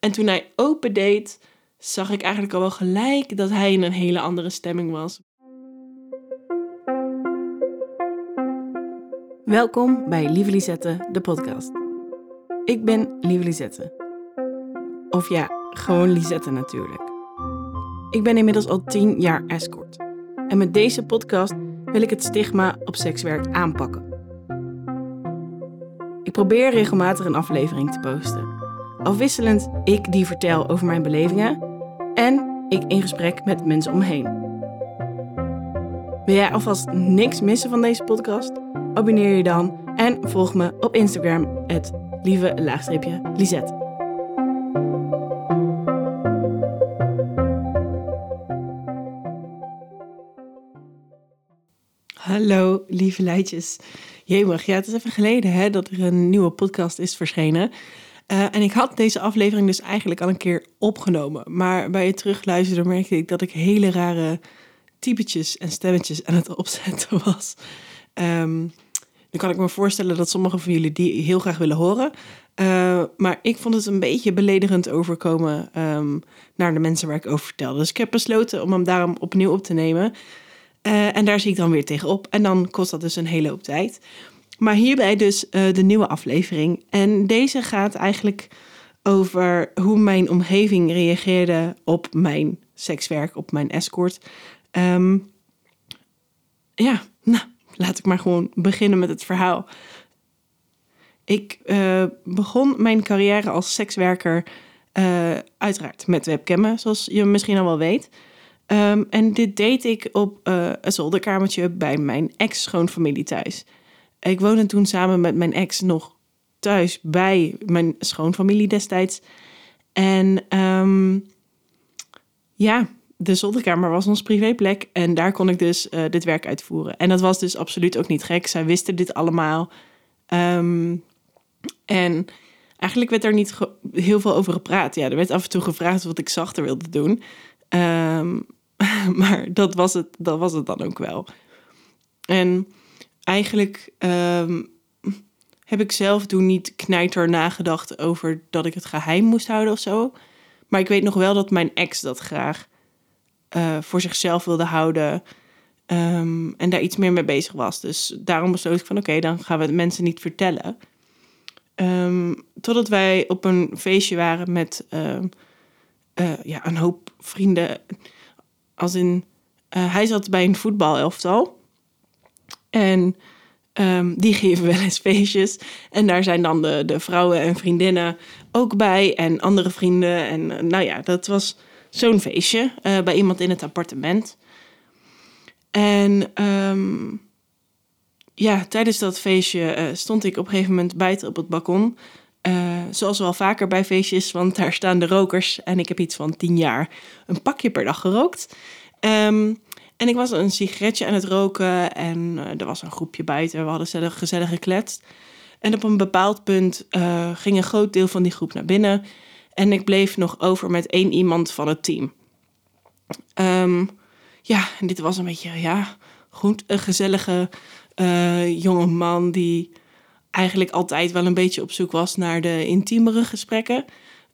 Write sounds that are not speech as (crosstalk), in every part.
En toen hij opendeed, zag ik eigenlijk al wel gelijk dat hij in een hele andere stemming was. Welkom bij Lieve Lisette, de podcast. Ik ben Lieve Lisette. Of ja, gewoon Lisette natuurlijk. Ik ben inmiddels al tien jaar escort. En met deze podcast wil ik het stigma op sekswerk aanpakken. Ik probeer regelmatig een aflevering te posten. Afwisselend ik die vertel over mijn belevingen en ik in gesprek met mensen omheen. Wil jij alvast niks missen van deze podcast? Abonneer je dan en volg me op Instagram, het lieve laagstreepje Lisette. Hallo, lieve leidjes. Jemig, ja, het is even geleden hè, dat er een nieuwe podcast is verschenen. Uh, en ik had deze aflevering dus eigenlijk al een keer opgenomen. Maar bij het terugluisteren merkte ik dat ik hele rare typetjes en stemmetjes aan het (laughs) opzetten was. Um, nu kan ik me voorstellen dat sommige van jullie die heel graag willen horen. Uh, maar ik vond het een beetje beledigend overkomen um, naar de mensen waar ik over vertelde. Dus ik heb besloten om hem daarom opnieuw op te nemen. Uh, en daar zie ik dan weer tegenop. En dan kost dat dus een hele hoop tijd. Maar hierbij dus uh, de nieuwe aflevering. En deze gaat eigenlijk over hoe mijn omgeving reageerde op mijn sekswerk, op mijn escort. Um, ja, nou, laat ik maar gewoon beginnen met het verhaal. Ik uh, begon mijn carrière als sekswerker uh, uiteraard met webcammen, zoals je misschien al wel weet. Um, en dit deed ik op een zolderkamertje bij mijn ex-schoonfamilie thuis. Ik woonde toen samen met mijn ex nog thuis bij mijn schoonfamilie destijds. En um, ja, de zolderkamer was ons privéplek en daar kon ik dus uh, dit werk uitvoeren. En dat was dus absoluut ook niet gek. Zij wisten dit allemaal. Um, en eigenlijk werd er niet heel veel over gepraat. Ja, er werd af en toe gevraagd wat ik zachter wilde doen. Um, (laughs) maar dat was, het, dat was het dan ook wel. En eigenlijk um, heb ik zelf toen niet knijter nagedacht over dat ik het geheim moest houden of zo. Maar ik weet nog wel dat mijn ex dat graag uh, voor zichzelf wilde houden. Um, en daar iets meer mee bezig was. Dus daarom besloot ik van oké, dan gaan we het mensen niet vertellen. Um, totdat wij op een feestje waren met uh, ja, een hoop vrienden. Als in, uh, hij zat bij een voetbalelftal. En um, die (laughs) geven wel eens feestjes. En daar zijn dan de, de vrouwen en vriendinnen ook bij. En andere vrienden. En nou ja, dat was zo'n feestje uh, bij iemand in het appartement. En um, ja, tijdens dat feestje uh, stond ik op een gegeven moment buiten op het balkon. Uh, zoals wel vaker bij feestjes, want daar staan de rokers. En ik heb iets van tien jaar een pakje per dag gerookt. Um, en ik was een sigaretje aan het roken en uh, er was een groepje buiten. We hadden gezellig, gezellig gekletst. En op een bepaald punt uh, ging een groot deel van die groep naar binnen. En ik bleef nog over met één iemand van het team. Um, ja, en dit was een beetje, ja, goed, een gezellige uh, jonge man die eigenlijk altijd wel een beetje op zoek was naar de intiemere gesprekken.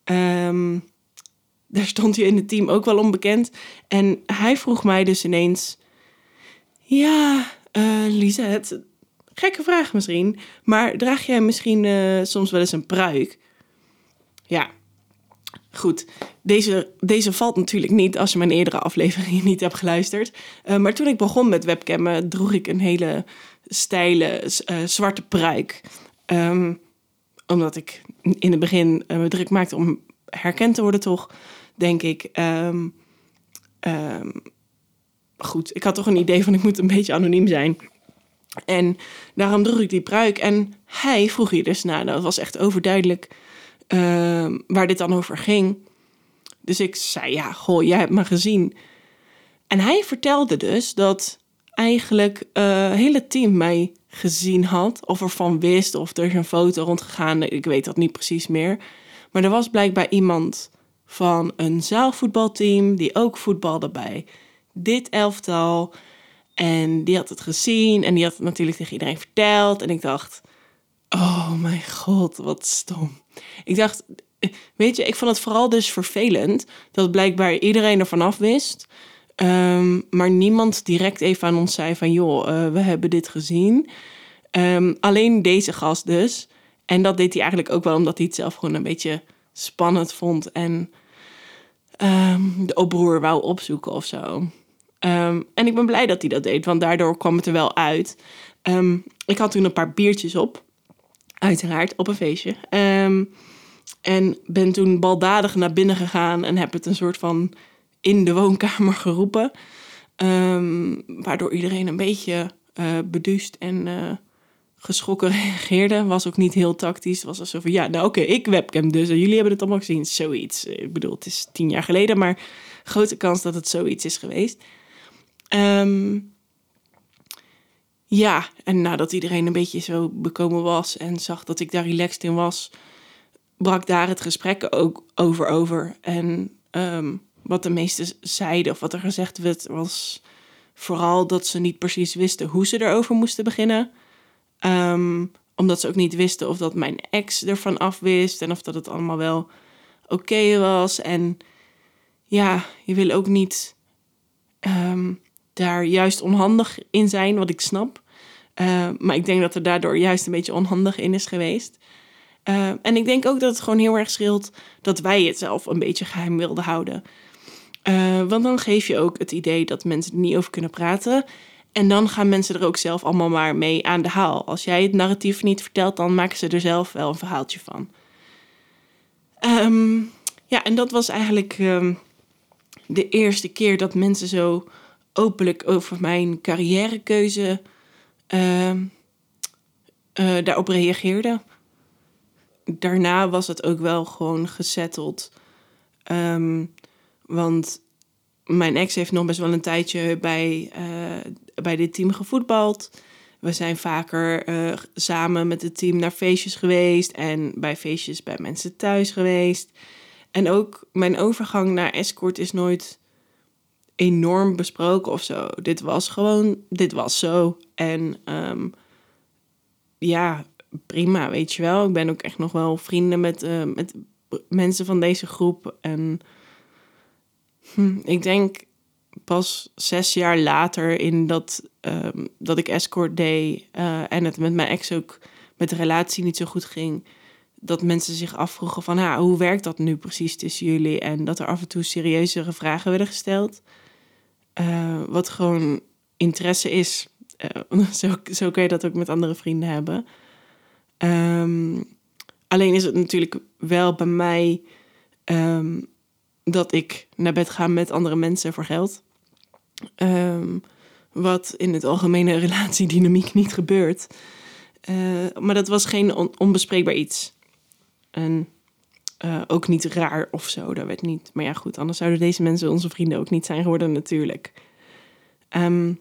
Um, daar stond hij in het team ook wel onbekend. En hij vroeg mij dus ineens: Ja, uh, gekke vraag misschien, maar draag jij misschien uh, soms wel eens een pruik? Ja, goed. Deze, deze valt natuurlijk niet als je mijn eerdere afleveringen niet hebt geluisterd. Uh, maar toen ik begon met webcammen, droeg ik een hele steile zwarte pruik. Um, omdat ik in het begin me druk maakte om herkend te worden, toch? Denk ik. Um, um, goed, ik had toch een idee van ik moet een beetje anoniem zijn. En daarom droeg ik die pruik. En hij vroeg hier dus naar. Dat was echt overduidelijk uh, waar dit dan over ging. Dus ik zei, ja, goh, jij hebt me gezien. En hij vertelde dus dat eigenlijk het hele team mij gezien had. Of ervan wist, of er is een foto rondgegaan. Ik weet dat niet precies meer. Maar er was blijkbaar iemand van een zaalvoetbalteam die ook voetbalde bij dit elftal. En die had het gezien en die had het natuurlijk tegen iedereen verteld. En ik dacht, oh mijn god, wat stom. Ik dacht, weet je, ik vond het vooral dus vervelend dat blijkbaar iedereen er vanaf wist. Ehm, maar niemand direct even aan ons zei van joh, uh, we hebben dit gezien. Um, alleen deze gast dus. En dat deed hij eigenlijk ook wel omdat hij het zelf gewoon een beetje spannend vond. En um, de oproer wou opzoeken of zo. en ik ben blij dat hij dat deed, want daardoor kwam het er wel uit. ik had toen een paar biertjes op. Uiteraard, op een feestje. en ben toen baldadig naar binnen gegaan en heb het een soort van in de woonkamer geroepen. Waardoor iedereen een beetje uh, beduust en uh, geschrokken (laughs) reageerde. Was ook niet heel tactisch. Was alsof ja, nou oké, ik webcam dus. En jullie hebben het allemaal gezien. Zoiets. Ik bedoel, het is tien jaar geleden, maar grote kans dat het zoiets is geweest. Um, ja, en nadat iedereen een beetje zo bekomen was en zag dat ik daar relaxed in was, brak daar het gesprek ook over over. En um, wat de meesten zeiden of wat er gezegd werd, was vooral dat ze niet precies wisten hoe ze erover moesten beginnen. Um, omdat ze ook niet wisten of dat mijn ex ervan af wist en of dat het allemaal wel oké was. En ja, je wil ook niet um, daar juist onhandig in zijn, wat ik snap. Uh, maar ik denk dat er daardoor juist een beetje onhandig in is geweest. En ik denk ook dat het gewoon heel erg scheelt dat wij het zelf een beetje geheim wilden houden. Want dan geef je ook het idee dat mensen er niet over kunnen praten. En dan gaan mensen er ook zelf allemaal maar mee aan de haal. Als jij het narratief niet vertelt, dan maken ze er zelf wel een verhaaltje van. Um, ja, en dat was eigenlijk um, de eerste keer dat mensen zo openlijk over mijn carrièrekeuze uh, daarop reageerden. Daarna was het ook wel gewoon gezetteld. Um, want mijn ex heeft nog best wel een tijdje bij, uh, bij dit team gevoetbald. We zijn vaker uh, samen met het team naar feestjes geweest en bij feestjes bij mensen thuis geweest. En ook mijn overgang naar escort is nooit enorm besproken of zo. Dit was gewoon, dit was zo. En um, ja, prima, weet je wel. Ik ben ook echt nog wel vrienden met, uh, met mensen van deze groep. En Hm, ik denk pas zes jaar later in dat, um, dat ik escort deed uh, en het met mijn ex ook met de relatie niet zo goed ging, dat mensen zich afvroegen van hoe werkt dat nu precies tussen jullie en dat er af en toe serieuzere vragen werden gesteld. Uh, wat gewoon interesse is. (laughs) Uh, zo, kun je dat ook met andere vrienden hebben. Um, alleen is het natuurlijk wel bij mij um, dat ik naar bed ga met andere mensen voor geld. Um, wat in het algemene relatiedynamiek niet gebeurt. Uh, maar dat was geen on onbespreekbaar iets. En uh, ook niet raar of zo, dat werd niet. Maar ja, goed, anders zouden deze mensen onze vrienden ook niet zijn geworden, natuurlijk. Um,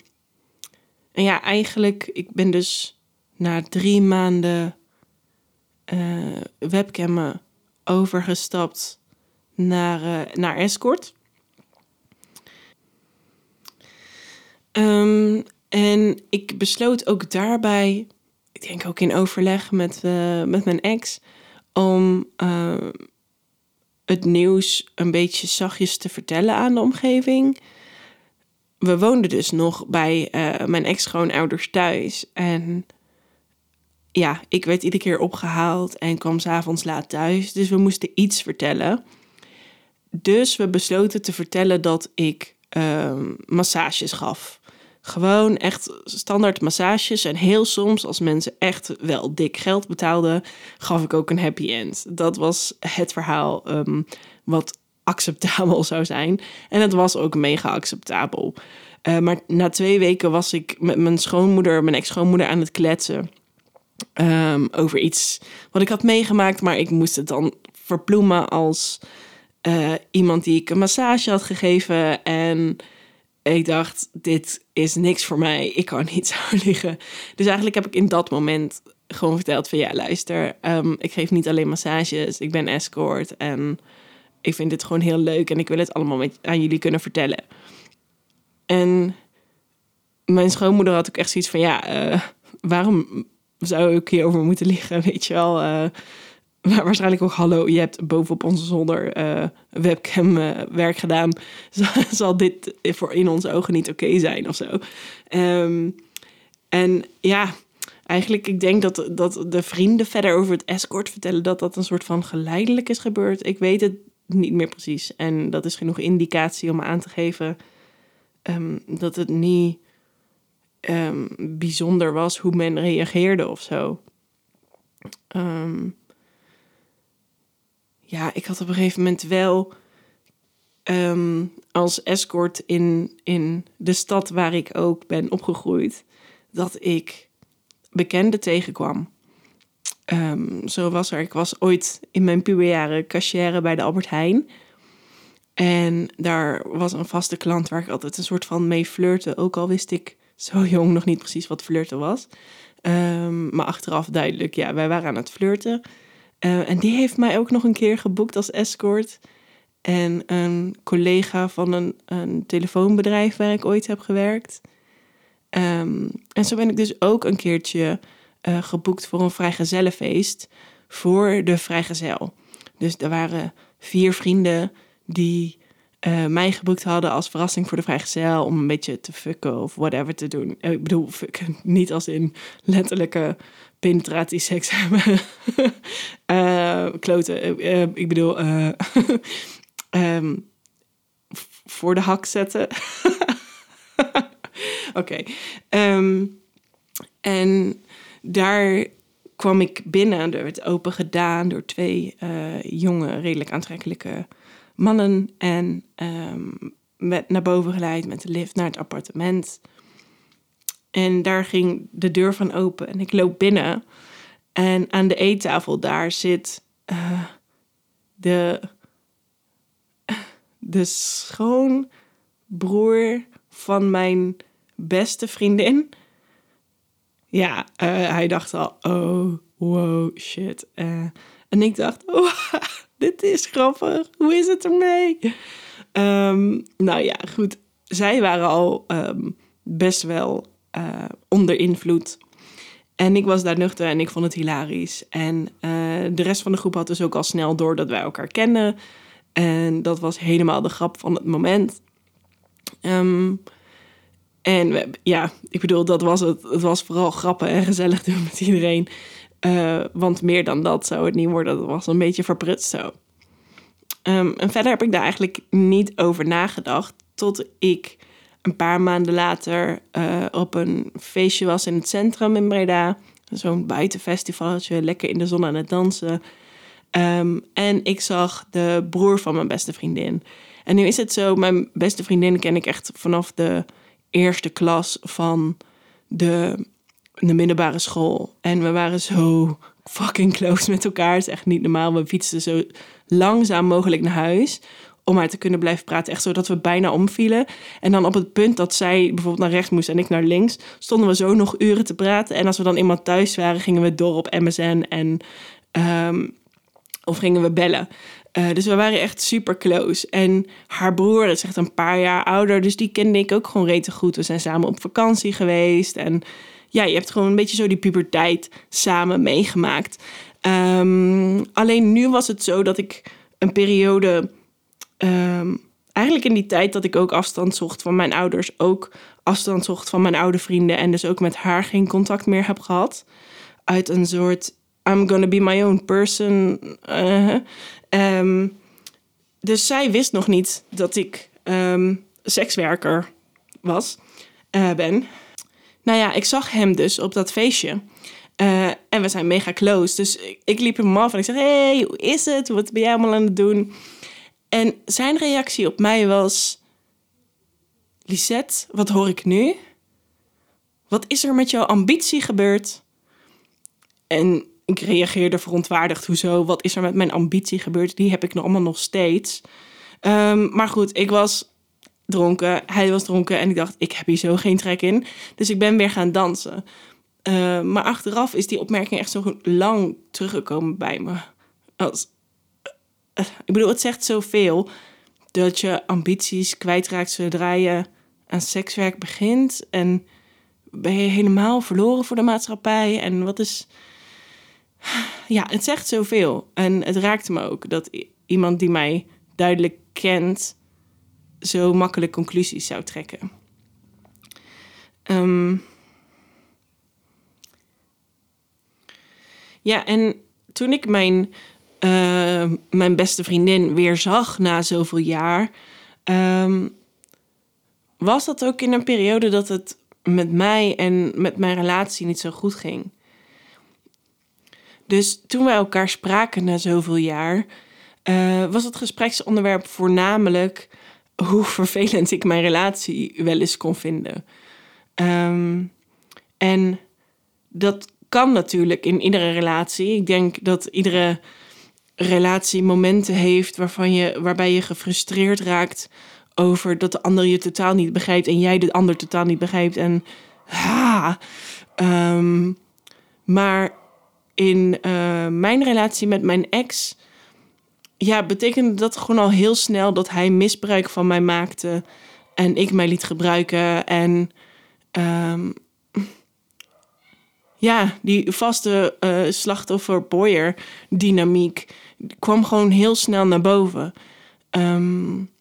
en ja, eigenlijk, ik ben dus na drie maanden uh, webcammen overgestapt naar, uh, naar Escort. Um, en ik besloot ook daarbij, ik denk ook in overleg met, uh, met mijn ex, om uh, het nieuws een beetje zachtjes te vertellen aan de omgeving. We woonden dus nog bij mijn ex-schoonouders thuis. En ja, ik werd iedere keer opgehaald en kwam s'avonds laat thuis. Dus we moesten iets vertellen. Dus we besloten te vertellen dat ik um, massages gaf. Gewoon echt standaard massages. En heel soms, als mensen echt wel dik geld betaalden, gaf ik ook een happy end. Dat was het verhaal um, wat acceptabel (laughs) zou zijn. En het was ook mega acceptabel. Uh, maar na twee weken was ik met mijn schoonmoeder, mijn ex-schoonmoeder, aan het kletsen. Um, over iets wat ik had meegemaakt, maar ik moest het dan verploemen als uh, iemand die ik een massage had gegeven. En ik dacht, dit is niks voor mij. Ik kan niet (laughs) zo liggen. Dus eigenlijk heb ik in dat moment gewoon verteld van... ja, luister, um, ik geef niet alleen massages. Ik ben escort en ik vind dit gewoon heel leuk... en ik wil het allemaal met, aan jullie kunnen vertellen. En mijn schoonmoeder had ook echt zoiets van... ja, uh, waarom zou ik hierover moeten liggen, (laughs) weet je wel... Uh, (laughs) waarschijnlijk ook hallo, je hebt bovenop onze zolder uh, webcam uh, werk gedaan. (laughs) Zal dit voor in onze ogen niet oké zijn of zo. Um, en ja, eigenlijk, ik denk dat, dat de vrienden verder over het escort vertellen dat dat een soort van geleidelijk is gebeurd. Ik weet het niet meer precies. En dat is genoeg indicatie om aan te geven um, dat het niet um, bijzonder was hoe men reageerde of zo. Ja, ik had op een gegeven moment wel als escort in, in de stad waar ik ook ben opgegroeid, dat ik bekenden tegenkwam. Um, zo was er. Ik was ooit in mijn puberjaren cashier bij de Albert Heijn. En daar was een vaste klant waar ik altijd een soort van mee flirte. Ook al wist ik zo jong nog niet precies wat flirten was. Um, maar achteraf duidelijk, ja, wij waren aan het flirten. Uh, en die heeft mij ook nog een keer geboekt als escort. En een collega van een, een telefoonbedrijf waar ik ooit heb gewerkt. Um, en zo ben ik dus ook een keertje uh, geboekt voor een vrijgezellenfeest voor de vrijgezel. Dus er waren vier vrienden die uh, mij geboekt hadden als verrassing voor de vrijgezel om een beetje te fucken of whatever te doen. Uh, ik bedoel, fucken, (laughs) niet als in letterlijke penetratieseks (laughs) hebben. kloten. ik bedoel, (laughs) um, voor de hak zetten. Oké. Um, en daar kwam ik binnen. Er werd open gedaan door twee jonge, redelijk aantrekkelijke mannen. En um, naar boven geleid met de lift naar het appartement. En daar ging de deur van open en ik loop binnen. En aan de eettafel daar zit uh, de, de schoonbroer van mijn beste vriendin. Ja, uh, hij dacht al, oh, wow, shit. Uh, en ik dacht, (laughs) oh, dit is grappig. Hoe is het ermee? Um, nou ja, goed. Zij waren al um, best wel uh, onder invloed. En ik was daar nuchter en ik vond het hilarisch. En de rest van de groep had dus ook al snel door dat wij elkaar kenden. En dat was helemaal de grap van het moment. Um, en ja, ik bedoel, dat was het. Het was vooral grappen en gezellig doen met iedereen. Uh, want meer dan dat zou het niet worden. Dat was een beetje verprutst zo. Um, en verder heb ik daar eigenlijk niet over nagedacht. Tot ik een paar maanden later uh, op een feestje was in het centrum in Breda. Zo'n buitenfestivaletje, lekker in de zon aan het dansen. Um, en ik zag de broer van mijn beste vriendin. En nu is het zo, mijn beste vriendin ken ik echt vanaf de eerste klas van de, de middelbare school. En we waren zo fucking close met elkaar. Het is echt niet normaal. We fietsten zo langzaam mogelijk naar huis om haar te kunnen blijven praten. Echt zodat we bijna omvielen. En dan op het punt dat zij bijvoorbeeld naar rechts moest en ik naar links, stonden we zo nog uren te praten. En als we dan iemand thuis waren, gingen we door op MSN en um, of gingen we bellen. Uh, dus we waren echt super close. En haar broer is echt een paar jaar ouder, dus die kende ik ook gewoon rete goed. We zijn samen op vakantie geweest. En ja, je hebt gewoon een beetje zo die puberteit samen meegemaakt. Um, alleen nu was het zo dat ik een periode. Um, eigenlijk in die tijd dat ik ook afstand zocht van mijn ouders, ook afstand zocht van mijn oude vrienden en dus ook met haar geen contact meer heb gehad. Uit een soort I'm gonna be my own person. Uh, um, dus zij wist nog niet dat ik sekswerker was, uh, ben. Nou ja, ik zag hem dus op dat feestje. Uh, en we zijn mega close. Dus ik, liep hem af en ik zeg: Hey, hoe is het? Wat ben jij allemaal aan het doen? En zijn reactie op mij was: Lisette, wat hoor ik nu? Wat is er met jouw ambitie gebeurd? En ik reageerde verontwaardigd. Hoezo? Wat is er met mijn ambitie gebeurd? Die heb ik nog allemaal nog steeds. Um, maar goed, ik was dronken. Hij was dronken. En ik dacht, ik heb hier zo geen trek in. Dus ik ben weer gaan dansen. Uh, maar achteraf is die opmerking echt zo lang teruggekomen bij me. Als, uh, ik bedoel, het zegt zoveel dat je ambities kwijtraakt zodra je aan sekswerk begint. En ben je helemaal verloren voor de maatschappij. En wat is ja, het zegt zoveel. En het raakte me ook dat iemand die mij duidelijk kent, zo makkelijk conclusies zou trekken. Ehm, ja, en toen ik mijn, uh, mijn beste vriendin weer zag na zoveel jaar, ehm, was dat ook in een periode dat het met mij en met mijn relatie niet zo goed ging. Dus toen wij elkaar spraken na zoveel jaar, uh, was het gespreksonderwerp voornamelijk hoe (laughs) vervelend ik mijn relatie wel eens kon vinden. Um, en dat kan natuurlijk in iedere relatie. Ik denk dat iedere relatie momenten heeft waarvan je, waarbij je gefrustreerd raakt over dat de ander je totaal niet begrijpt en jij de ander totaal niet begrijpt. En ha, um, maar in uh, mijn relatie met mijn ex, ja, betekende dat gewoon al heel snel dat hij misbruik van mij maakte en ik mij liet gebruiken. En um, ja, die vaste uh, slachtoffer-boyer dynamiek kwam gewoon heel snel naar boven. Um,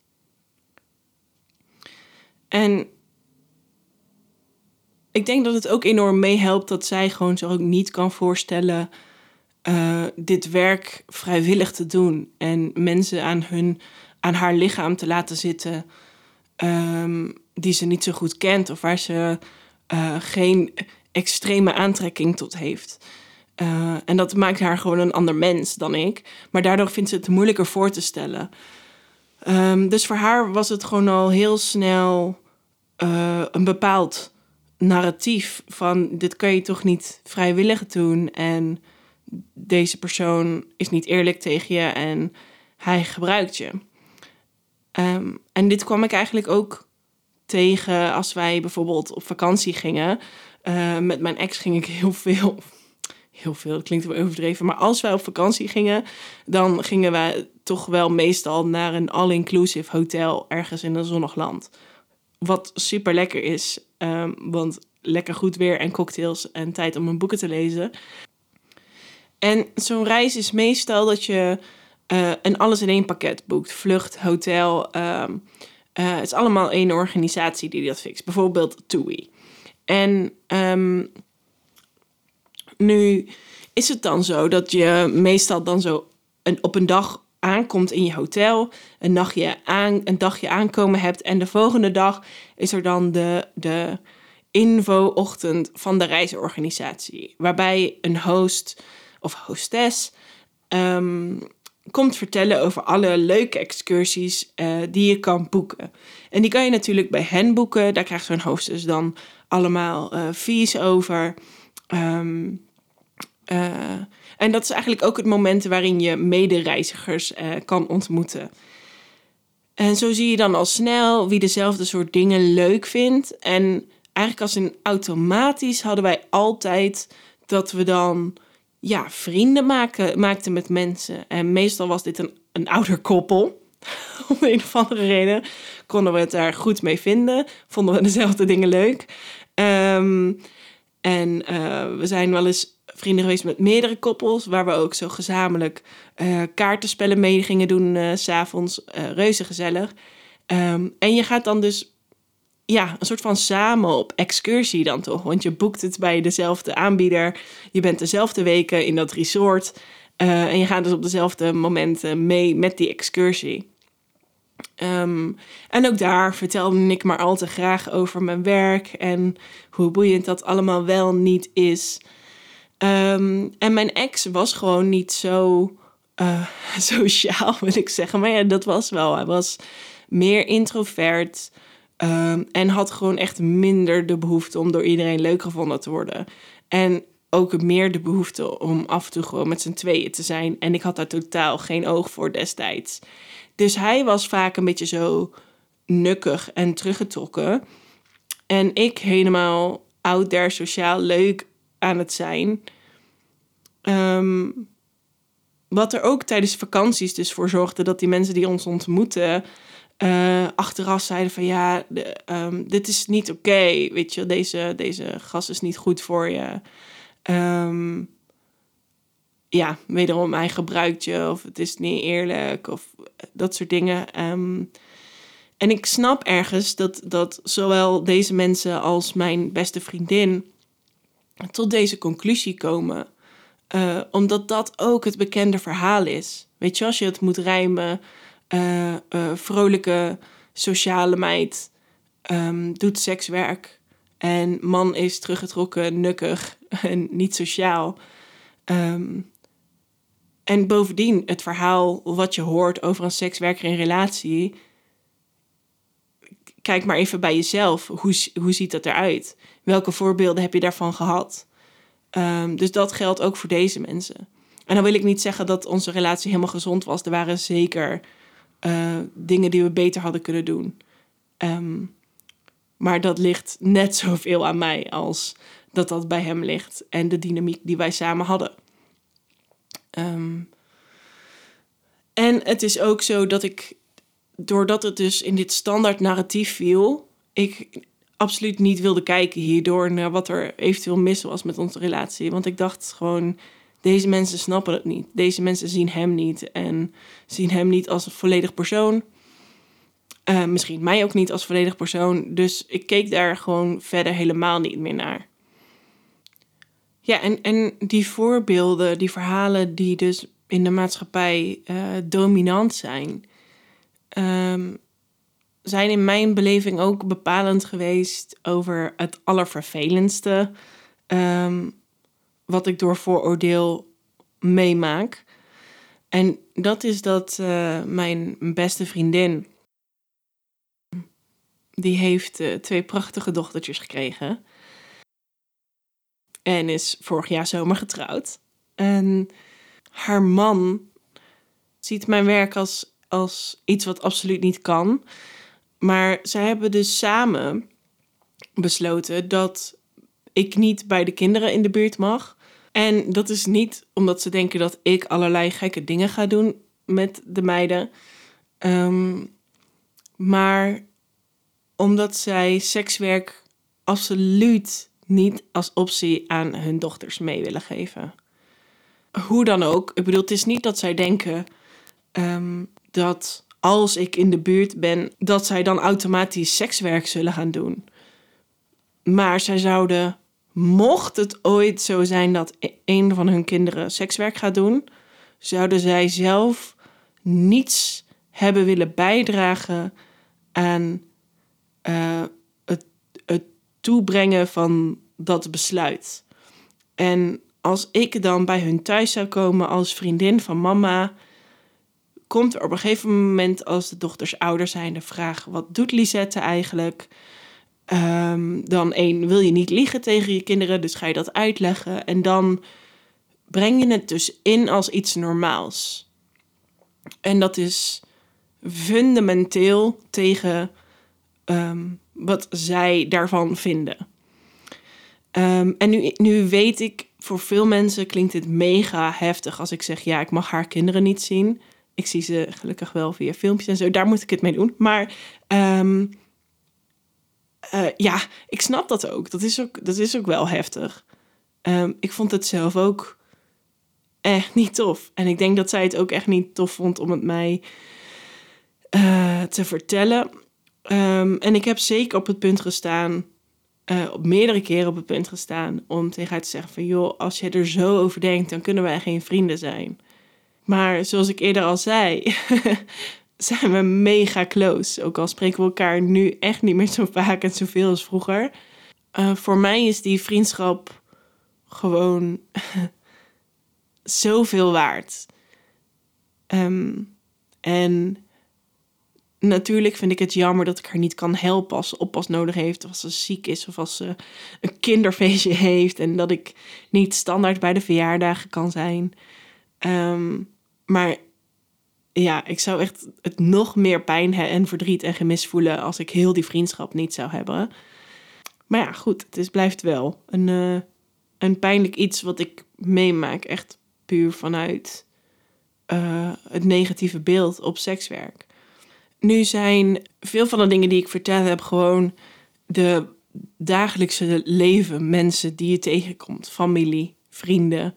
en ik denk dat het ook enorm meehelpt dat zij gewoon zich ook niet kan voorstellen uh, dit werk vrijwillig te doen en mensen aan, hun, aan haar lichaam te laten zitten um, die ze niet zo goed kent of waar ze uh, geen extreme aantrekking tot heeft. Uh, en dat maakt haar gewoon een ander mens dan ik. Maar daardoor vindt ze het moeilijker voor te stellen. Um, dus voor haar was het gewoon al heel snel een bepaald narratief van dit kan je toch niet vrijwillig doen en deze persoon is niet eerlijk tegen je en hij gebruikt je. Um, en dit kwam ik eigenlijk ook tegen als wij bijvoorbeeld op vakantie gingen. Uh, met mijn ex ging ik heel veel. Heel veel, dat klinkt wel overdreven. Maar als wij op vakantie gingen, dan gingen wij toch wel meestal naar een all-inclusive hotel ergens in een zonnig land. Wat super lekker is, um, want lekker goed weer en cocktails en tijd om een boeken te lezen. En zo'n reis is meestal dat je uh, een alles in één pakket boekt: vlucht, hotel. Um, uh, het is allemaal één organisatie die dat fixt. Bijvoorbeeld TUI. En um, nu is het dan zo dat je meestal dan zo een, op een dag aankomt in je hotel, een, aan, een dagje aankomen hebt en de volgende dag is er dan de, de info-ochtend van de reisorganisatie, waarbij een host of hostess um, komt vertellen over alle leuke excursies uh, die je kan boeken. En die kan je natuurlijk bij hen boeken. Daar krijgt zo'n hostess dan allemaal uh, fees over. Um, uh, en dat is eigenlijk ook het moment waarin je medereizigers kan ontmoeten. En zo zie je dan al snel wie dezelfde soort dingen leuk vindt. En eigenlijk als een automatisch hadden wij altijd dat we dan ja, vrienden maken, maakten met mensen. En meestal was dit een, een ouder koppel. (laughs) Om een of andere reden konden we het daar goed mee vinden. Vonden we dezelfde dingen leuk. Um, en uh, we zijn wel eens vrienden geweest met meerdere koppels, waar we ook zo gezamenlijk uh, kaartenspellen mee gingen doen, uh, s'avonds. reuze gezellig. Um, en je gaat dan dus ja, een soort van samen op excursie dan toch. Want je boekt het bij dezelfde aanbieder. Je bent dezelfde weken in dat resort. Uh, en je gaat dus op dezelfde momenten mee met die excursie. Um, en ook daar vertelde ik maar al te graag over mijn werk en hoe boeiend dat allemaal wel niet is. Um, en mijn ex was gewoon niet zo uh, (laughs) sociaal, wil ik zeggen. Maar ja, dat was wel. Hij was meer introvert. Um, en had gewoon echt minder de behoefte om door iedereen leuk gevonden te worden. En ook meer de behoefte om af en toe gewoon met z'n tweeën te zijn. En ik had daar totaal geen oog voor destijds. Dus hij was vaak een beetje zo nukkig en teruggetrokken. En ik helemaal out there sociaal leuk aan het zijn. Um, wat er ook tijdens vakanties dus voor zorgde dat die mensen die ons ontmoeten uh, achteraf zeiden van ja, de, um, dit is niet oké, weet je, deze, deze gas is niet goed voor je. Um, ja, wederom hij gebruikt je of het is niet eerlijk of dat soort dingen. Ehm, en ik snap ergens dat, dat zowel deze mensen als mijn beste vriendin tot deze conclusie komen. Uh, omdat dat ook het bekende verhaal is. Weet je, als je het moet rijmen, uh, uh, vrolijke sociale meid um, doet sekswerk. En man is teruggetrokken, nukkig (laughs) en niet sociaal. Um, en bovendien, het verhaal wat je hoort over een sekswerker in relatie. Kijk maar even bij jezelf. Hoe, hoe ziet dat eruit? Welke voorbeelden heb je daarvan gehad? Um, dus dat geldt ook voor deze mensen. En dan wil ik niet zeggen dat onze relatie helemaal gezond was. Er waren zeker uh, dingen die we beter hadden kunnen doen. Um, maar dat ligt net zoveel aan mij als dat dat bij hem ligt. En de dynamiek die wij samen hadden. Um, en het is ook zo dat ik, doordat het dus in dit standaard narratief viel, ik absoluut niet wilde kijken hierdoor naar wat er eventueel mis was met onze relatie. Want ik dacht gewoon, deze mensen snappen het niet. Deze mensen zien hem niet en zien hem niet als een volledig persoon. Uh, misschien mij ook niet als volledig persoon. Dus ik keek daar gewoon verder helemaal niet meer naar. Ja, en, en die voorbeelden, die verhalen die dus in de maatschappij uh, dominant zijn, um, zijn in mijn beleving ook bepalend geweest over het allervervelendste um, wat ik door vooroordeel meemaak. En dat is dat uh, mijn beste vriendin, die heeft uh, twee prachtige dochtertjes gekregen. En is vorig jaar zomer getrouwd. En haar man ziet mijn werk als, als iets wat absoluut niet kan. Maar zij hebben dus samen besloten dat ik niet bij de kinderen in de buurt mag. En dat is niet omdat ze denken dat ik allerlei gekke dingen ga doen met de meiden. Um, maar omdat zij sekswerk absoluut niet als optie aan hun dochters mee willen geven. Hoe dan ook, ik bedoel, het is niet dat zij denken um, dat als ik in de buurt ben, dat zij dan automatisch sekswerk zullen gaan doen. Maar zij zouden, mocht het ooit zo zijn dat e-, een van hun kinderen sekswerk gaat doen, zouden zij zelf niets hebben willen bijdragen aan uh, het, het toebrengen van dat besluit. En als ik dan bij hun thuis zou komen als vriendin van mama, komt er op een gegeven moment, als de dochters ouder zijn, de vraag: wat doet Lisette eigenlijk? Um, dan één, wil je niet liegen tegen je kinderen, dus ga je dat uitleggen. En dan breng je het dus in als iets normaals. En dat is fundamenteel tegen um, wat zij daarvan vinden. Um, en nu, nu weet ik, voor veel mensen klinkt dit mega heftig als ik zeg: ja, ik mag haar kinderen niet zien. Ik zie ze gelukkig wel via filmpjes en zo. Daar moet ik het mee doen. Maar uh, ja, ik snap dat ook. Dat is ook, dat is ook wel heftig. Um, ik vond het zelf ook echt niet tof. En ik denk dat zij het ook echt niet tof vond om het mij uh, te vertellen. Um, en ik heb zeker op het punt gestaan, uh, op meerdere keren op het punt gestaan, om tegen haar te zeggen van joh, als je er zo over denkt, dan kunnen wij geen vrienden zijn. Maar zoals ik eerder al zei, (laughs) zijn we mega close. Ook al spreken we elkaar nu echt niet meer zo vaak en zoveel als vroeger. Uh, voor mij is die vriendschap gewoon (laughs) zoveel waard. Um, en natuurlijk vind ik het jammer dat ik haar niet kan helpen als ze oppas nodig heeft, of als ze ziek is, of als ze een kinderfeestje (laughs) heeft en dat ik niet standaard bij de verjaardagen kan zijn. Um, maar ja, ik zou echt het nog meer pijn en verdriet en gemis voelen als ik heel die vriendschap niet zou hebben. Maar ja, goed, het is, blijft wel een, uh, een pijnlijk iets wat ik meemaak. Echt puur vanuit uh, het negatieve beeld op sekswerk. Nu zijn veel van de dingen die ik vertel heb gewoon de dagelijkse leven, mensen die je tegenkomt, familie, vrienden.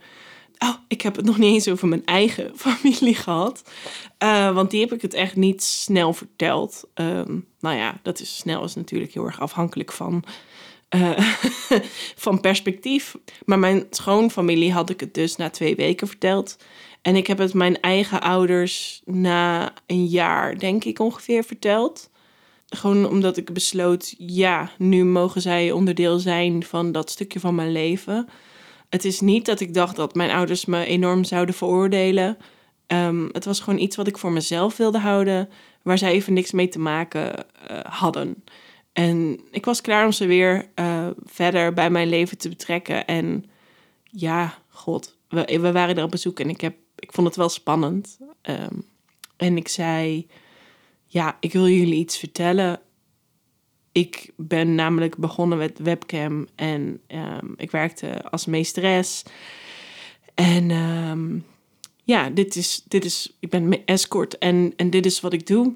Oh, ik heb het nog niet eens over mijn eigen (laughs) familie gehad. Uh, want die heb ik het echt niet snel verteld. Um, nou ja, dat is snel is natuurlijk heel erg afhankelijk van, uh, (laughs) van perspectief. Maar mijn schoonfamilie had ik het dus na twee weken verteld. En ik heb het mijn eigen ouders na een jaar, denk ik ongeveer, verteld. Gewoon omdat ik besloot, ja, nu mogen zij onderdeel zijn van dat stukje van mijn leven. Het is niet dat ik dacht dat mijn ouders me enorm zouden veroordelen. Um, het was gewoon iets wat ik voor mezelf wilde houden, waar zij even niks mee te maken uh, hadden. En ik was klaar om ze weer uh, verder bij mijn leven te betrekken. En ja, god, we, we waren er op bezoek en ik, heb, ik vond het wel spannend. Um, en ik zei, ja, ik wil jullie iets vertellen. Ik ben namelijk begonnen met webcam en um, ik werkte als meesteres. En um, ja, dit is, dit is, ik ben escort en, en dit is wat ik doe.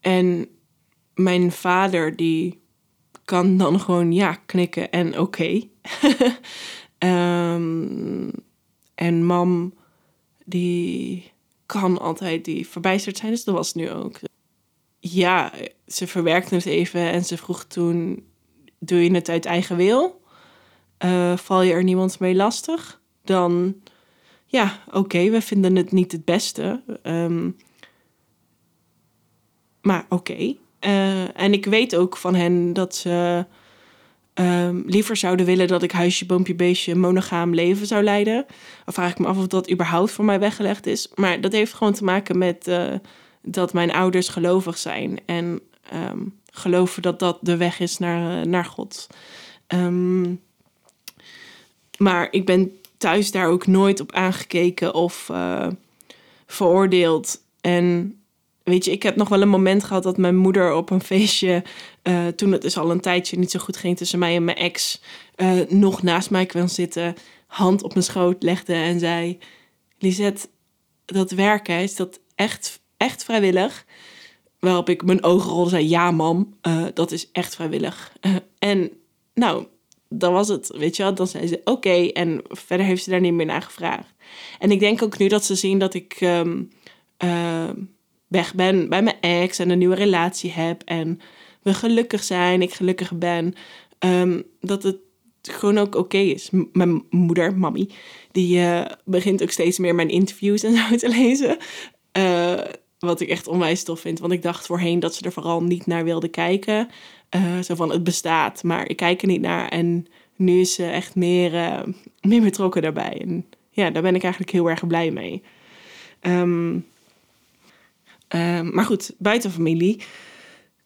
En mijn vader, die kan dan gewoon ja knikken en oké. Um, (laughs) en mam, die kan altijd die verbijsterd zijn, dus dat was nu ook. Ja, ze verwerkte het even en ze vroeg toen: Doe je het uit eigen wil? Uh, val je er niemand mee lastig? Dan, ja, oké, we vinden het niet het beste. Um, maar oké. Uh, en ik weet ook van hen dat ze um, liever zouden willen dat ik huisje, boompje, beestje, monogaam leven zou leiden. Dan vraag ik me af of dat überhaupt voor mij weggelegd is. Maar dat heeft gewoon te maken met uh, dat mijn ouders gelovig zijn. En um, geloven dat dat de weg is naar, uh, naar God. Um, maar ik ben thuis daar ook nooit op aangekeken of uh, veroordeeld. En weet je, ik heb nog wel een moment gehad dat mijn moeder op een feestje, uh, toen het dus al een tijdje niet zo goed ging tussen mij en mijn ex, nog naast mij kwam zitten, hand op mijn schoot legde en zei: Lisette, dat werken, is dat echt, echt vrijwillig? Waarop ik mijn ogen rolde en zei: Ja, mam, uh, dat is echt vrijwillig. en nou, dan was het, weet je wel. Dan zei ze: Oké, en verder heeft ze daar niet meer naar gevraagd. En ik denk ook nu dat ze zien dat ik. Um, weg ben bij mijn ex en een nieuwe relatie heb en we gelukkig zijn, ik gelukkig ben, um, dat het gewoon ook oké is. Mijn moeder, mami, die uh, begint ook steeds meer mijn interviews en zo te lezen. Wat ik echt onwijs tof vind. Want ik dacht voorheen dat ze er vooral niet naar wilde kijken. Uh, zo van het bestaat, maar ik kijk er niet naar. En nu is ze echt meer, meer betrokken daarbij. En ja, daar ben ik eigenlijk heel erg blij mee. Um, Um, maar goed, buiten familie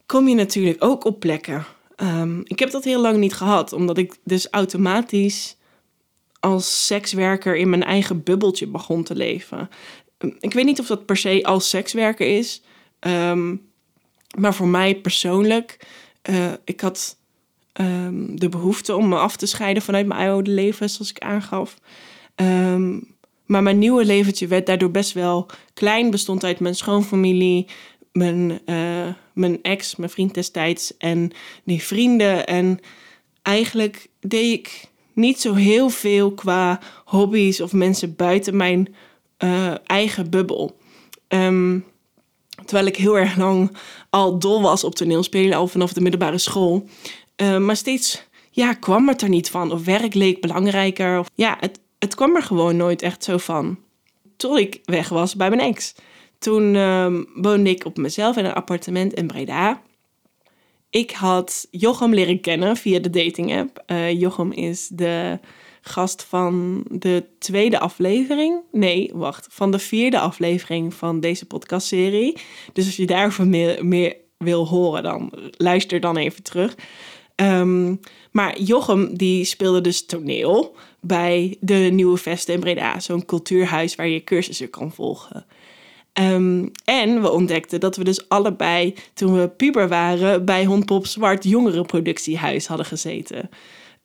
kom je natuurlijk ook op plekken. Um, ik heb dat heel lang niet gehad, omdat ik dus automatisch als sekswerker in mijn eigen bubbeltje begon te leven. Ik weet niet of dat per se als sekswerker is, maar voor mij persoonlijk, uh, ik had de behoefte om me af te scheiden vanuit mijn oude leven, zoals ik aangaf. Um, maar mijn nieuwe leventje werd daardoor best wel klein. Bestond uit mijn schoonfamilie, mijn, uh, mijn ex, mijn vriend destijds en die vrienden. En eigenlijk deed ik niet zo heel veel qua hobby's of mensen buiten mijn uh, eigen bubbel. Um, terwijl ik heel erg lang al dol was op toneelspelen, al vanaf de middelbare school. Uh, maar steeds ja, kwam het er niet van. Of werk leek belangrijker. Of, ja, het, het kwam er gewoon nooit echt zo van. Tot ik weg was bij mijn ex. Toen uh, woonde ik op mezelf in een appartement in Breda. Ik had Jochem leren kennen via de dating app. Uh, Jochem is de gast van de tweede aflevering. Nee, wacht. Van de vierde aflevering van deze podcastserie. Dus als je daarover meer, meer wil horen, dan luister dan even terug. Um, maar Jochem die speelde dus toneel bij de Nieuwe Vesten in Breda. Zo'n cultuurhuis waar je cursussen kan volgen. Um, en we ontdekten dat we dus allebei, toen we puber waren, bij Hondpop Zwart jongerenproductiehuis hadden gezeten.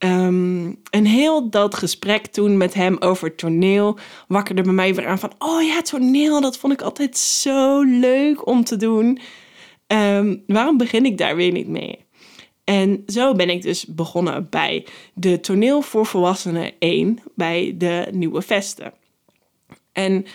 Um, en heel dat gesprek toen met hem over toneel wakkerde bij mij weer aan van... oh ja, toneel, dat vond ik altijd zo leuk om te doen. Um, waarom begin ik daar weer niet mee? En zo ben ik dus begonnen bij de toneel voor volwassenen 1 bij de Nieuwe Vesten. En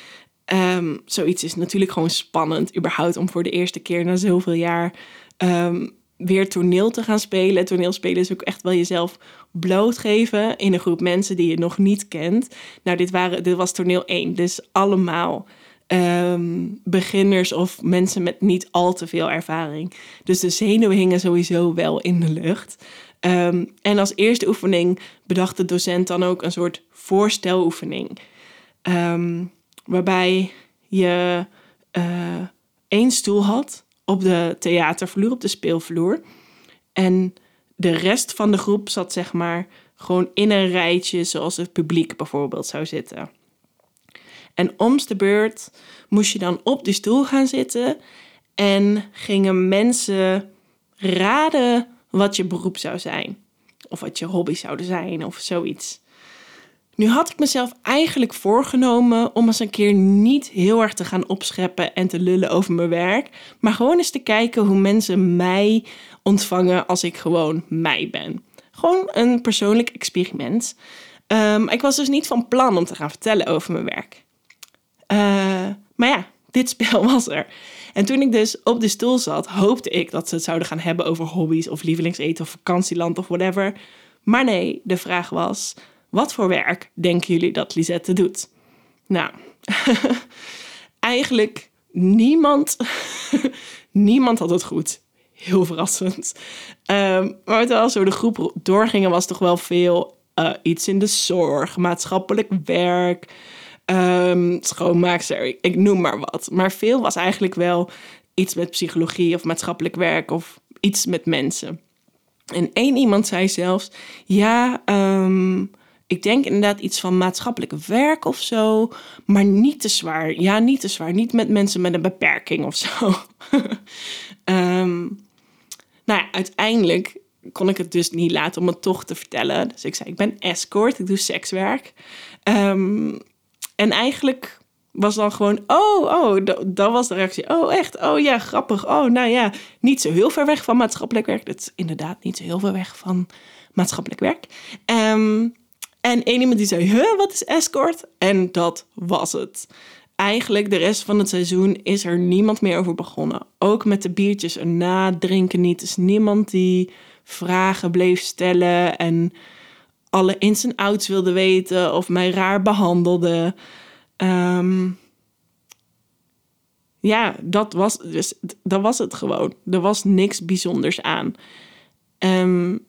um, zoiets is natuurlijk gewoon spannend, überhaupt om voor de eerste keer na zoveel jaar um, weer toneel te gaan spelen. Toneelspelen is ook echt wel jezelf blootgeven in een groep mensen die je nog niet kent. Nou, dit, waren, dit was toneel 1, dus allemaal um, beginners of mensen met niet al te veel ervaring. Dus de zenuwen hingen sowieso wel in de lucht. Um, en als eerste oefening bedacht de docent dan ook een soort voorsteloefening. Um, waarbij je uh, één stoel had op de theatervloer, op de speelvloer. En de rest van de groep zat zeg maar gewoon in een rijtje zoals het publiek bijvoorbeeld zou zitten. En om's de beurt moest je dan op die stoel gaan zitten en gingen mensen raden wat je beroep zou zijn. Of wat je hobby zouden zijn of zoiets. Nu had ik mezelf eigenlijk voorgenomen om eens een keer niet heel erg te gaan opscheppen en te lullen over mijn werk, maar gewoon eens te kijken hoe mensen mij ontvangen als ik gewoon mij ben. Gewoon een persoonlijk experiment. Um, ik was dus niet van plan om te gaan vertellen over mijn werk. Uh, maar ja, (laughs) dit spel was er. En toen ik dus op de stoel zat, hoopte ik dat ze het zouden gaan hebben over hobby's of lievelingseten of vakantieland of whatever. Maar nee, de vraag was: wat voor werk denken jullie dat Lisette doet? Nou, (laughs) eigenlijk niemand, (laughs) niemand had het goed. Heel verrassend. Um, maar terwijl zo de groep doorgingen, was toch wel veel uh, iets in de zorg, maatschappelijk werk, um, schoonmaakster, ik noem maar wat. Maar veel was eigenlijk wel iets met psychologie of maatschappelijk werk of iets met mensen. En één iemand zei zelfs: Ja, um, ik denk inderdaad iets van maatschappelijk werk of zo, maar niet te zwaar. Ja, niet te zwaar. Niet met mensen met een beperking of zo. um, (laughs) nou ja, uiteindelijk kon ik het dus niet laten om het toch te vertellen. Dus ik zei: Ik ben escort, ik doe sekswerk. Um, en eigenlijk was dan gewoon, oh, oh, dat, was de reactie. Oh, echt? Oh ja, grappig. Oh, nou ja, niet zo heel ver weg van maatschappelijk werk. Dat is inderdaad niet zo heel ver weg van maatschappelijk werk. Um, en één iemand die zei, huh, wat is escort? En dat was het. Eigenlijk de rest van het seizoen is er niemand meer over begonnen. Ook met de biertjes erna drinken niet. is niemand die vragen bleef stellen en alle ins en outs wilde weten of mij raar behandelde. Um, ja, dat was, dus, dat was het gewoon. Er was niks bijzonders aan. Um,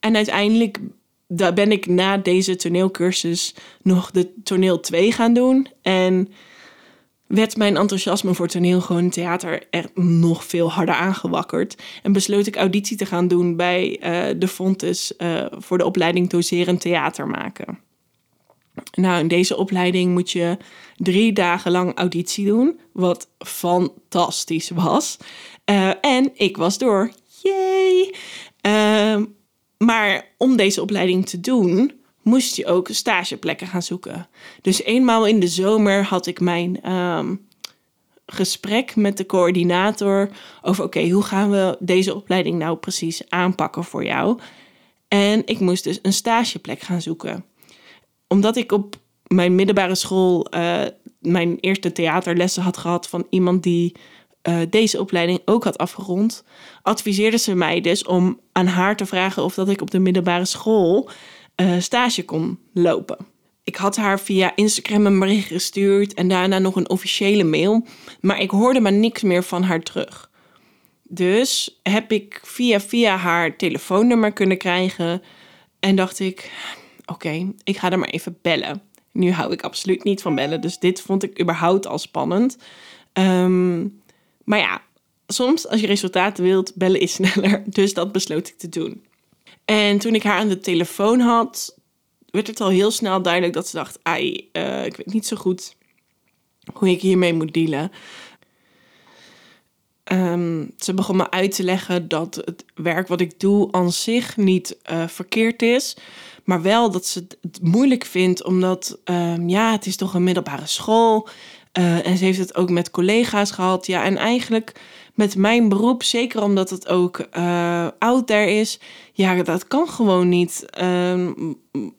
en uiteindelijk daar ben ik na deze toneelcursus nog de toneel 2 gaan doen. En werd mijn enthousiasme voor toneel gewoon theater er nog veel harder aangewakkerd. En besloot ik auditie te gaan doen bij uh, de Fontes uh, voor de opleiding doseren theater maken. Nou, in deze opleiding moet je drie dagen lang auditie doen, wat fantastisch was. Uh, en ik was door. Yay! Ehm, maar om deze opleiding te doen, moest je ook stageplekken gaan zoeken. Dus eenmaal in de zomer had ik mijn um, gesprek met de coördinator over: oké, hoe gaan we deze opleiding nou precies aanpakken voor jou? En ik moest dus een stageplek gaan zoeken. Omdat ik op mijn middelbare school uh, mijn eerste theaterlessen had gehad van iemand die uh, deze opleiding ook had afgerond, adviseerde ze mij dus om aan haar te vragen of dat ik op de middelbare school uh, stage kon lopen. Ik had haar via Instagram een bericht gestuurd en daarna nog een officiële mail, maar ik hoorde maar niks meer van haar terug. Dus heb ik via via haar telefoonnummer kunnen krijgen en dacht ik: oké, ik ga er maar even bellen. Nu hou ik absoluut niet van bellen, dus dit vond ik überhaupt al spannend. Um, maar ja, soms als je resultaten wilt, bellen is (laughs) sneller. Dus dat besloot ik te doen. En toen ik haar aan de telefoon had, werd het al heel snel duidelijk dat ze dacht: ai, uh, ik weet niet zo goed hoe ik hiermee moet dealen. Um, ze begon me uit te leggen dat het werk wat ik doe aan zich niet uh, verkeerd is. Maar wel dat ze het moeilijk vindt, omdat um, ja, het is toch een middelbare school Eh, en ze heeft het ook met collega's gehad. Ja, en eigenlijk met mijn beroep, zeker omdat het ook uh, out there is. Ja, dat kan gewoon niet. Ehm,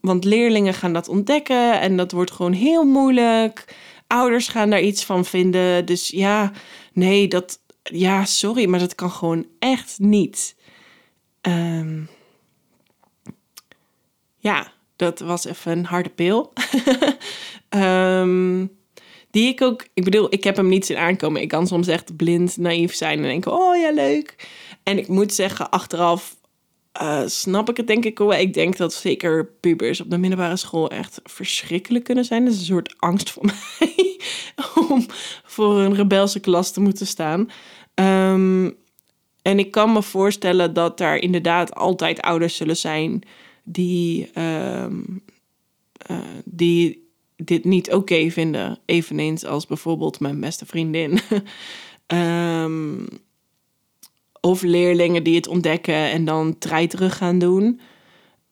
want leerlingen gaan dat ontdekken en dat wordt gewoon heel moeilijk. Ouders gaan daar iets van vinden. Dus ja, nee, dat. Ja, sorry, maar dat kan gewoon echt niet. Um, ja, dat was even een harde pil. um, (laughs) die ik ook, ik bedoel, ik heb hem niet zien aankomen. Ik kan soms echt blind, naïef zijn en denken, oh ja, leuk. En ik moet zeggen, achteraf uh, snap ik het denk ik wel. Ik denk dat zeker pubers op de middelbare school echt verschrikkelijk kunnen zijn. Dat is een soort angst voor (laughs) mij om voor een rebelse klas te moeten staan. Um, en ik kan me voorstellen dat er inderdaad altijd ouders zullen zijn die, um, uh, die dit niet oké vinden. Eveneens als bijvoorbeeld mijn beste vriendin. um, (laughs) of leerlingen die het ontdekken en dan terug gaan doen.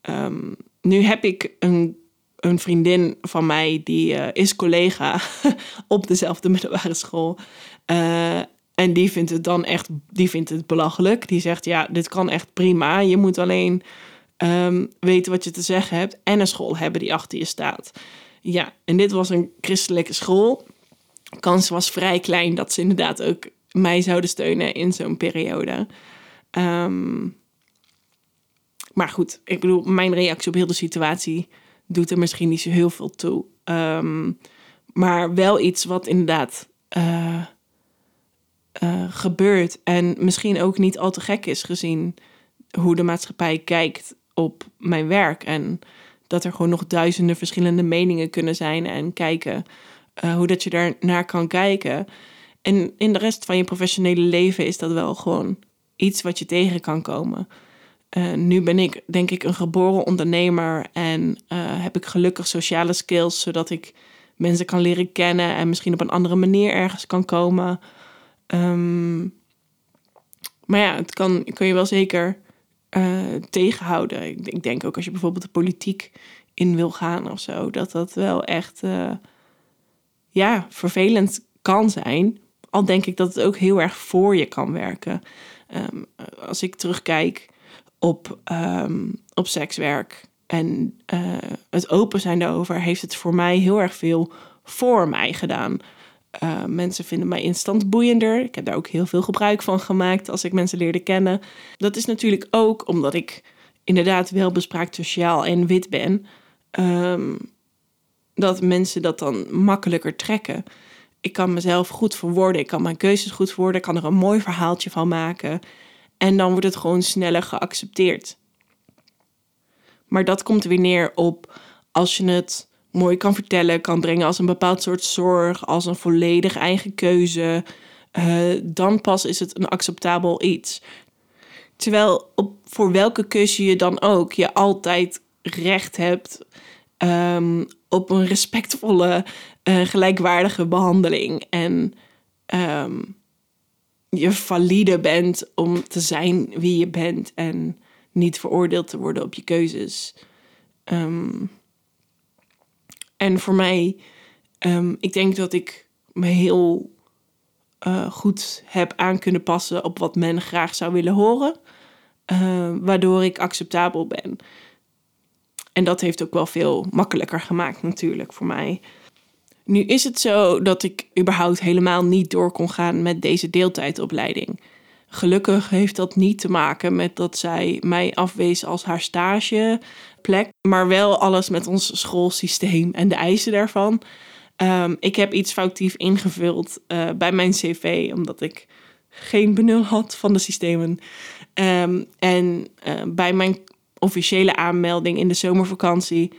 Um, nu heb ik een, een vriendin van mij die uh, is collega (laughs) op dezelfde middelbare school. Uh, en die vindt het dan echt, die vindt het belachelijk. Die zegt, ja, dit kan echt prima. Je moet alleen um, weten wat je te zeggen hebt en een school hebben die achter je staat. Ja, en dit was een christelijke school. Kans was vrij klein dat ze inderdaad ook mij zouden steunen in zo'n periode. Um, maar goed, ik bedoel, mijn reactie op heel de situatie doet er misschien niet zo heel veel toe. Um, maar wel iets wat inderdaad uh, uh, gebeurt en misschien ook niet al te gek is gezien hoe de maatschappij kijkt op mijn werk en dat er gewoon nog duizenden verschillende meningen kunnen zijn en kijken uh, hoe dat je daar naar kan kijken. En in de rest van je professionele leven is dat wel gewoon iets wat je tegen kan komen. Uh, nu ben ik denk ik een geboren ondernemer en uh, heb ik gelukkig sociale skills zodat ik mensen kan leren kennen en misschien op een andere manier ergens kan komen. Um, maar ja, het kan, kan je wel zeker uh, tegenhouden. Ik, denk ook als je bijvoorbeeld de politiek in wil gaan of zo, dat dat wel echt uh, ja, vervelend kan zijn. Al denk ik dat het ook heel erg voor je kan werken. Um, als ik terugkijk op, um, op sekswerk en uh, het open zijn daarover, heeft het voor mij heel erg veel voor mij gedaan. Uh, mensen vinden mij instant boeiender. Ik heb daar ook heel veel gebruik van gemaakt als ik mensen leerde kennen. Dat is natuurlijk ook omdat ik inderdaad wel bespraakt sociaal en wit ben. Um, dat mensen dat dan makkelijker trekken. Ik kan mezelf goed verwoorden, ik kan mijn keuzes goed verwoorden, ik kan er een mooi verhaaltje van maken. En dan wordt het gewoon sneller geaccepteerd. Maar dat komt weer neer op als je het mooi kan vertellen, kan brengen als een bepaald soort zorg, als een volledig eigen keuze, uh, dan pas is het een acceptabel iets. Terwijl op, voor welke keuze je dan ook, je altijd recht hebt um, op een respectvolle, uh, gelijkwaardige behandeling. En um, je valide bent om te zijn wie je bent en niet veroordeeld te worden op je keuzes. Um, en voor mij, um, ik denk dat ik me heel uh, goed heb aan kunnen passen op wat men graag zou willen horen, uh, waardoor ik acceptabel ben. En dat heeft ook wel veel makkelijker gemaakt natuurlijk voor mij. Nu is het zo dat ik überhaupt helemaal niet door kon gaan met deze deeltijdopleiding. Gelukkig heeft dat niet te maken met dat zij mij afwees als haar stageplek, maar wel alles met ons schoolsysteem en de eisen daarvan. Um, ik heb iets foutief ingevuld uh, bij mijn cv, omdat ik geen benul had van de systemen. Um, en uh, bij mijn officiële aanmelding in de zomervakantie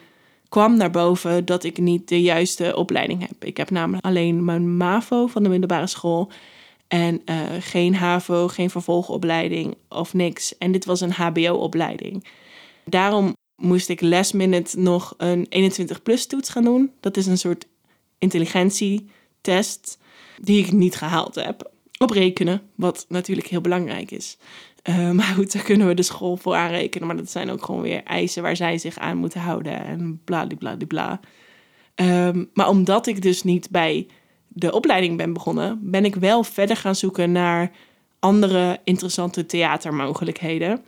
kwam naar boven dat ik niet de juiste opleiding heb. Ik heb namelijk alleen mijn MAVO van de middelbare school en uh, geen HAVO, geen vervolgopleiding of niks. En dit was een HBO-opleiding. Daarom moest ik last minute nog een 21-plus toets gaan doen. Dat is een soort intelligentietest die ik niet gehaald heb. Op rekenen, wat natuurlijk heel belangrijk is. Uh, (laughs) maar goed, daar kunnen we de school voor aanrekenen. Maar dat zijn ook gewoon weer eisen waar zij zich aan moeten houden. En bla bla bla. Maar omdat ik dus niet bij de opleiding ben begonnen, ben ik wel verder gaan zoeken naar andere interessante theatermogelijkheden.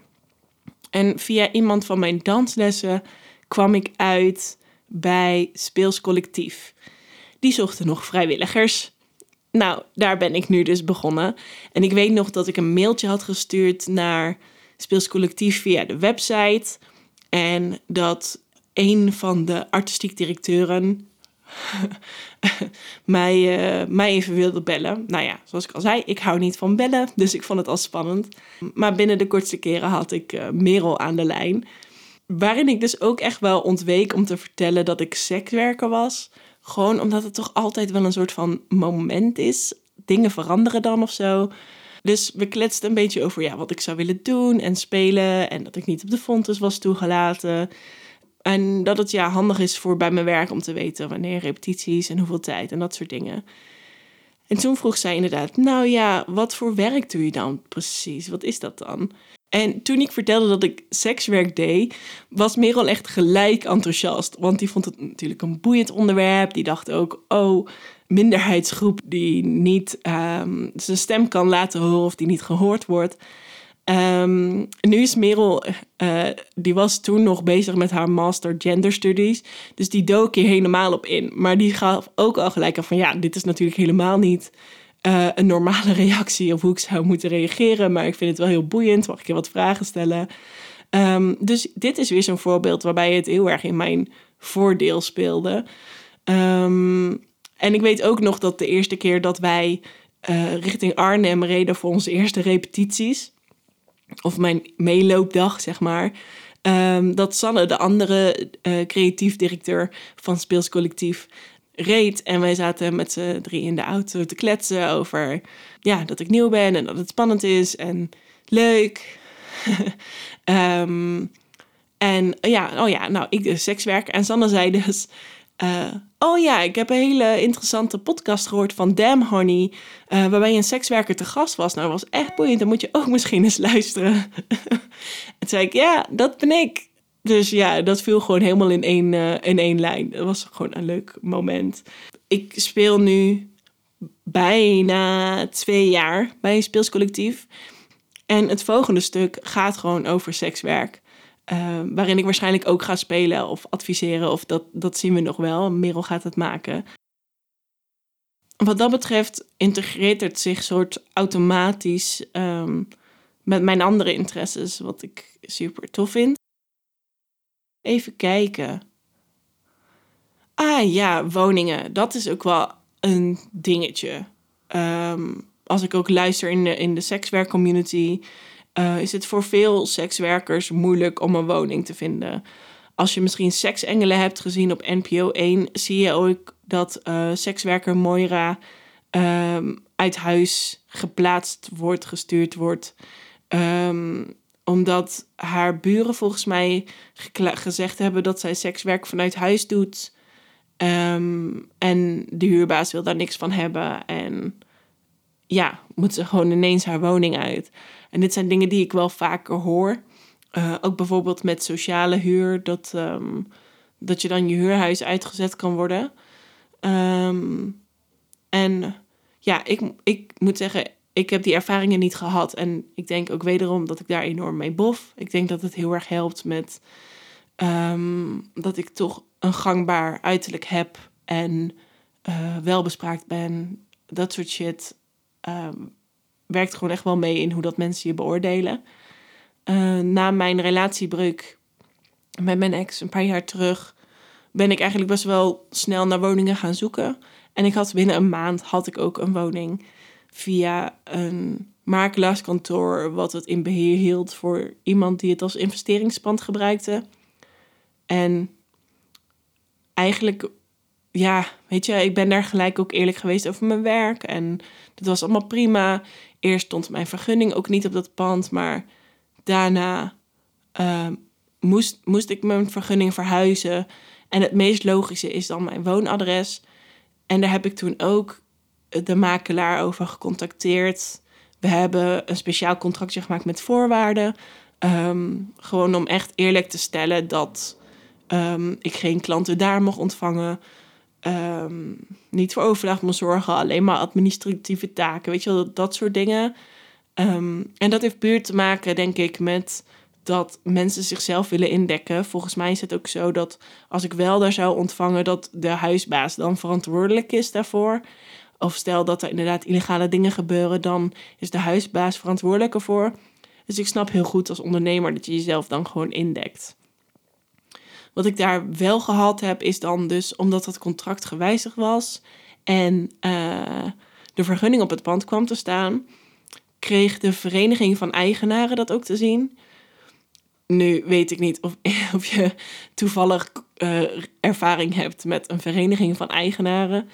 En via iemand van mijn danslessen kwam ik uit bij Speels Collectief. Die zochten nog vrijwilligers. Nou, daar ben ik nu dus begonnen. En ik weet nog dat ik een mailtje had gestuurd naar Speels Collectief via de website. En dat een van de artistiek directeuren (laughs) mij, uh, mij even wilde bellen. Nou ja, zoals ik al zei, ik hou niet van bellen, dus ik vond het al spannend. Maar binnen de kortste keren had ik uh, Merel aan de lijn. Waarin ik dus ook echt wel ontweek om te vertellen dat ik sekswerker was. Gewoon omdat het toch altijd wel een soort van moment is. Dingen veranderen dan of zo. Dus we kletsten een beetje over ja, wat ik zou willen doen en spelen. En dat ik niet op de fontes was toegelaten. En dat het ja, handig is voor bij mijn werk om te weten wanneer repetities en hoeveel tijd en dat soort dingen. En toen vroeg zij inderdaad, nou ja, wat voor werk doe je dan precies? Wat is dat dan? En toen ik vertelde dat ik sekswerk deed, was Merel echt gelijk enthousiast. Want die vond het natuurlijk een boeiend onderwerp. Die dacht ook, oh, minderheidsgroep die niet um, zijn stem kan laten horen of die niet gehoord wordt. Um, nu is Merel, uh, die was toen nog bezig met haar master gender studies. Dus die dook hier helemaal op in. Maar die gaf ook al gelijk af van ja, dit is natuurlijk helemaal niet uh, een normale (laughs) reactie op hoe ik zou moeten reageren. Maar ik vind het wel heel boeiend. Mag ik je wat vragen stellen? Um, dus dit is weer zo'n voorbeeld waarbij het heel erg in mijn voordeel speelde. Um, en ik weet ook nog dat de eerste keer dat wij uh, richting Arnhem reden voor onze eerste repetities of mijn meeloopdag, zeg maar. Um, dat Sanne, de andere uh, creatief directeur van Speels Collectief, reed. En wij zaten met z'n drie in de auto te kletsen over ja, dat ik nieuw ben en dat het spannend is en leuk. um, (laughs) en ja, oh ja, nou, ik dus sekswerk. En Sanne zei dus, uh, oh ja, ik heb een hele interessante podcast gehoord van Damn Honey, uh, waarbij een sekswerker te gast was. Nou, dat was echt boeiend, dan moet je ook (laughs) misschien eens luisteren. (laughs) en zei ik, ja, dat ben ik. Dus ja, dat viel gewoon helemaal in één, uh, in één lijn. Dat was gewoon een leuk moment. Ik speel nu bijna twee jaar bij een speelscollectief. En het volgende stuk gaat gewoon over sekswerk. Uh, waarin ik waarschijnlijk ook ga spelen of adviseren. Of dat, dat zien we nog wel. Merel gaat het maken. Wat dat betreft integreert het zich soort automatisch um, met mijn andere interesses. Wat ik super tof vind. Even kijken. Ah ja, woningen. Dat is ook wel een dingetje. Um, als ik ook luister in de, in de sekswerkcommunity uh, is het voor veel sekswerkers moeilijk om een woning te vinden. Als je misschien seksengelen hebt gezien op NPO 1, zie je ook dat uh, sekswerker Moira um, uit huis geplaatst wordt, gestuurd wordt. Um, omdat haar buren volgens mij gezegd hebben dat zij sekswerk vanuit huis doet. Um, en de huurbaas wil daar niks van hebben. En ja, moet ze gewoon ineens haar woning uit. En dit zijn dingen die ik wel vaker hoor. Uh, ook bijvoorbeeld met sociale huur, dat, um, dat je dan je huurhuis uitgezet kan worden. Um, en ja, ik, ik moet zeggen, ik heb die ervaringen niet gehad. En ik denk ook wederom dat ik daar enorm mee bof. Ik denk dat het heel erg helpt met um, dat ik toch een gangbaar uiterlijk heb en uh, welbespraakt ben. Dat soort shit. Um, werkt gewoon echt wel mee in hoe dat mensen je beoordelen. Uh, na mijn relatiebreuk met mijn ex een paar jaar terug ben ik eigenlijk best wel snel naar woningen gaan zoeken. En ik had binnen een maand had ik ook een woning via een makelaarskantoor wat het in beheer hield voor iemand die het als investeringspand gebruikte. En eigenlijk, ja, weet je, ik ben daar gelijk ook eerlijk geweest over mijn werk. En dat was allemaal prima. Eerst stond mijn vergunning ook niet op dat pand, maar daarna uh, moest, moest ik mijn vergunning verhuizen. En het meest logische is dan mijn woonadres. En daar heb ik toen ook de makelaar over gecontacteerd. We hebben een speciaal contractje gemaakt met voorwaarden. Um, gewoon om echt eerlijk te stellen dat um, ik geen klanten daar mocht ontvangen. Ehm, niet voor overdag moet zorgen, alleen maar administratieve taken, weet je wel, dat, soort dingen. Ehm, en dat heeft puur te maken, denk ik, met dat mensen zichzelf willen indekken. Volgens mij is het ook zo dat als ik wel daar zou ontvangen, dat de huisbaas dan verantwoordelijk is daarvoor. Of stel dat er inderdaad illegale dingen gebeuren, dan is de huisbaas verantwoordelijk ervoor. Dus ik snap heel goed als ondernemer dat je jezelf dan gewoon indekt. Wat ik daar wel gehad heb, is dan dus omdat het contract gewijzigd was en uh, de vergunning op het pand kwam te staan, kreeg de vereniging van eigenaren dat ook te zien. Nu weet ik niet of, (laughs) je toevallig uh, ervaring hebt met een vereniging van eigenaren.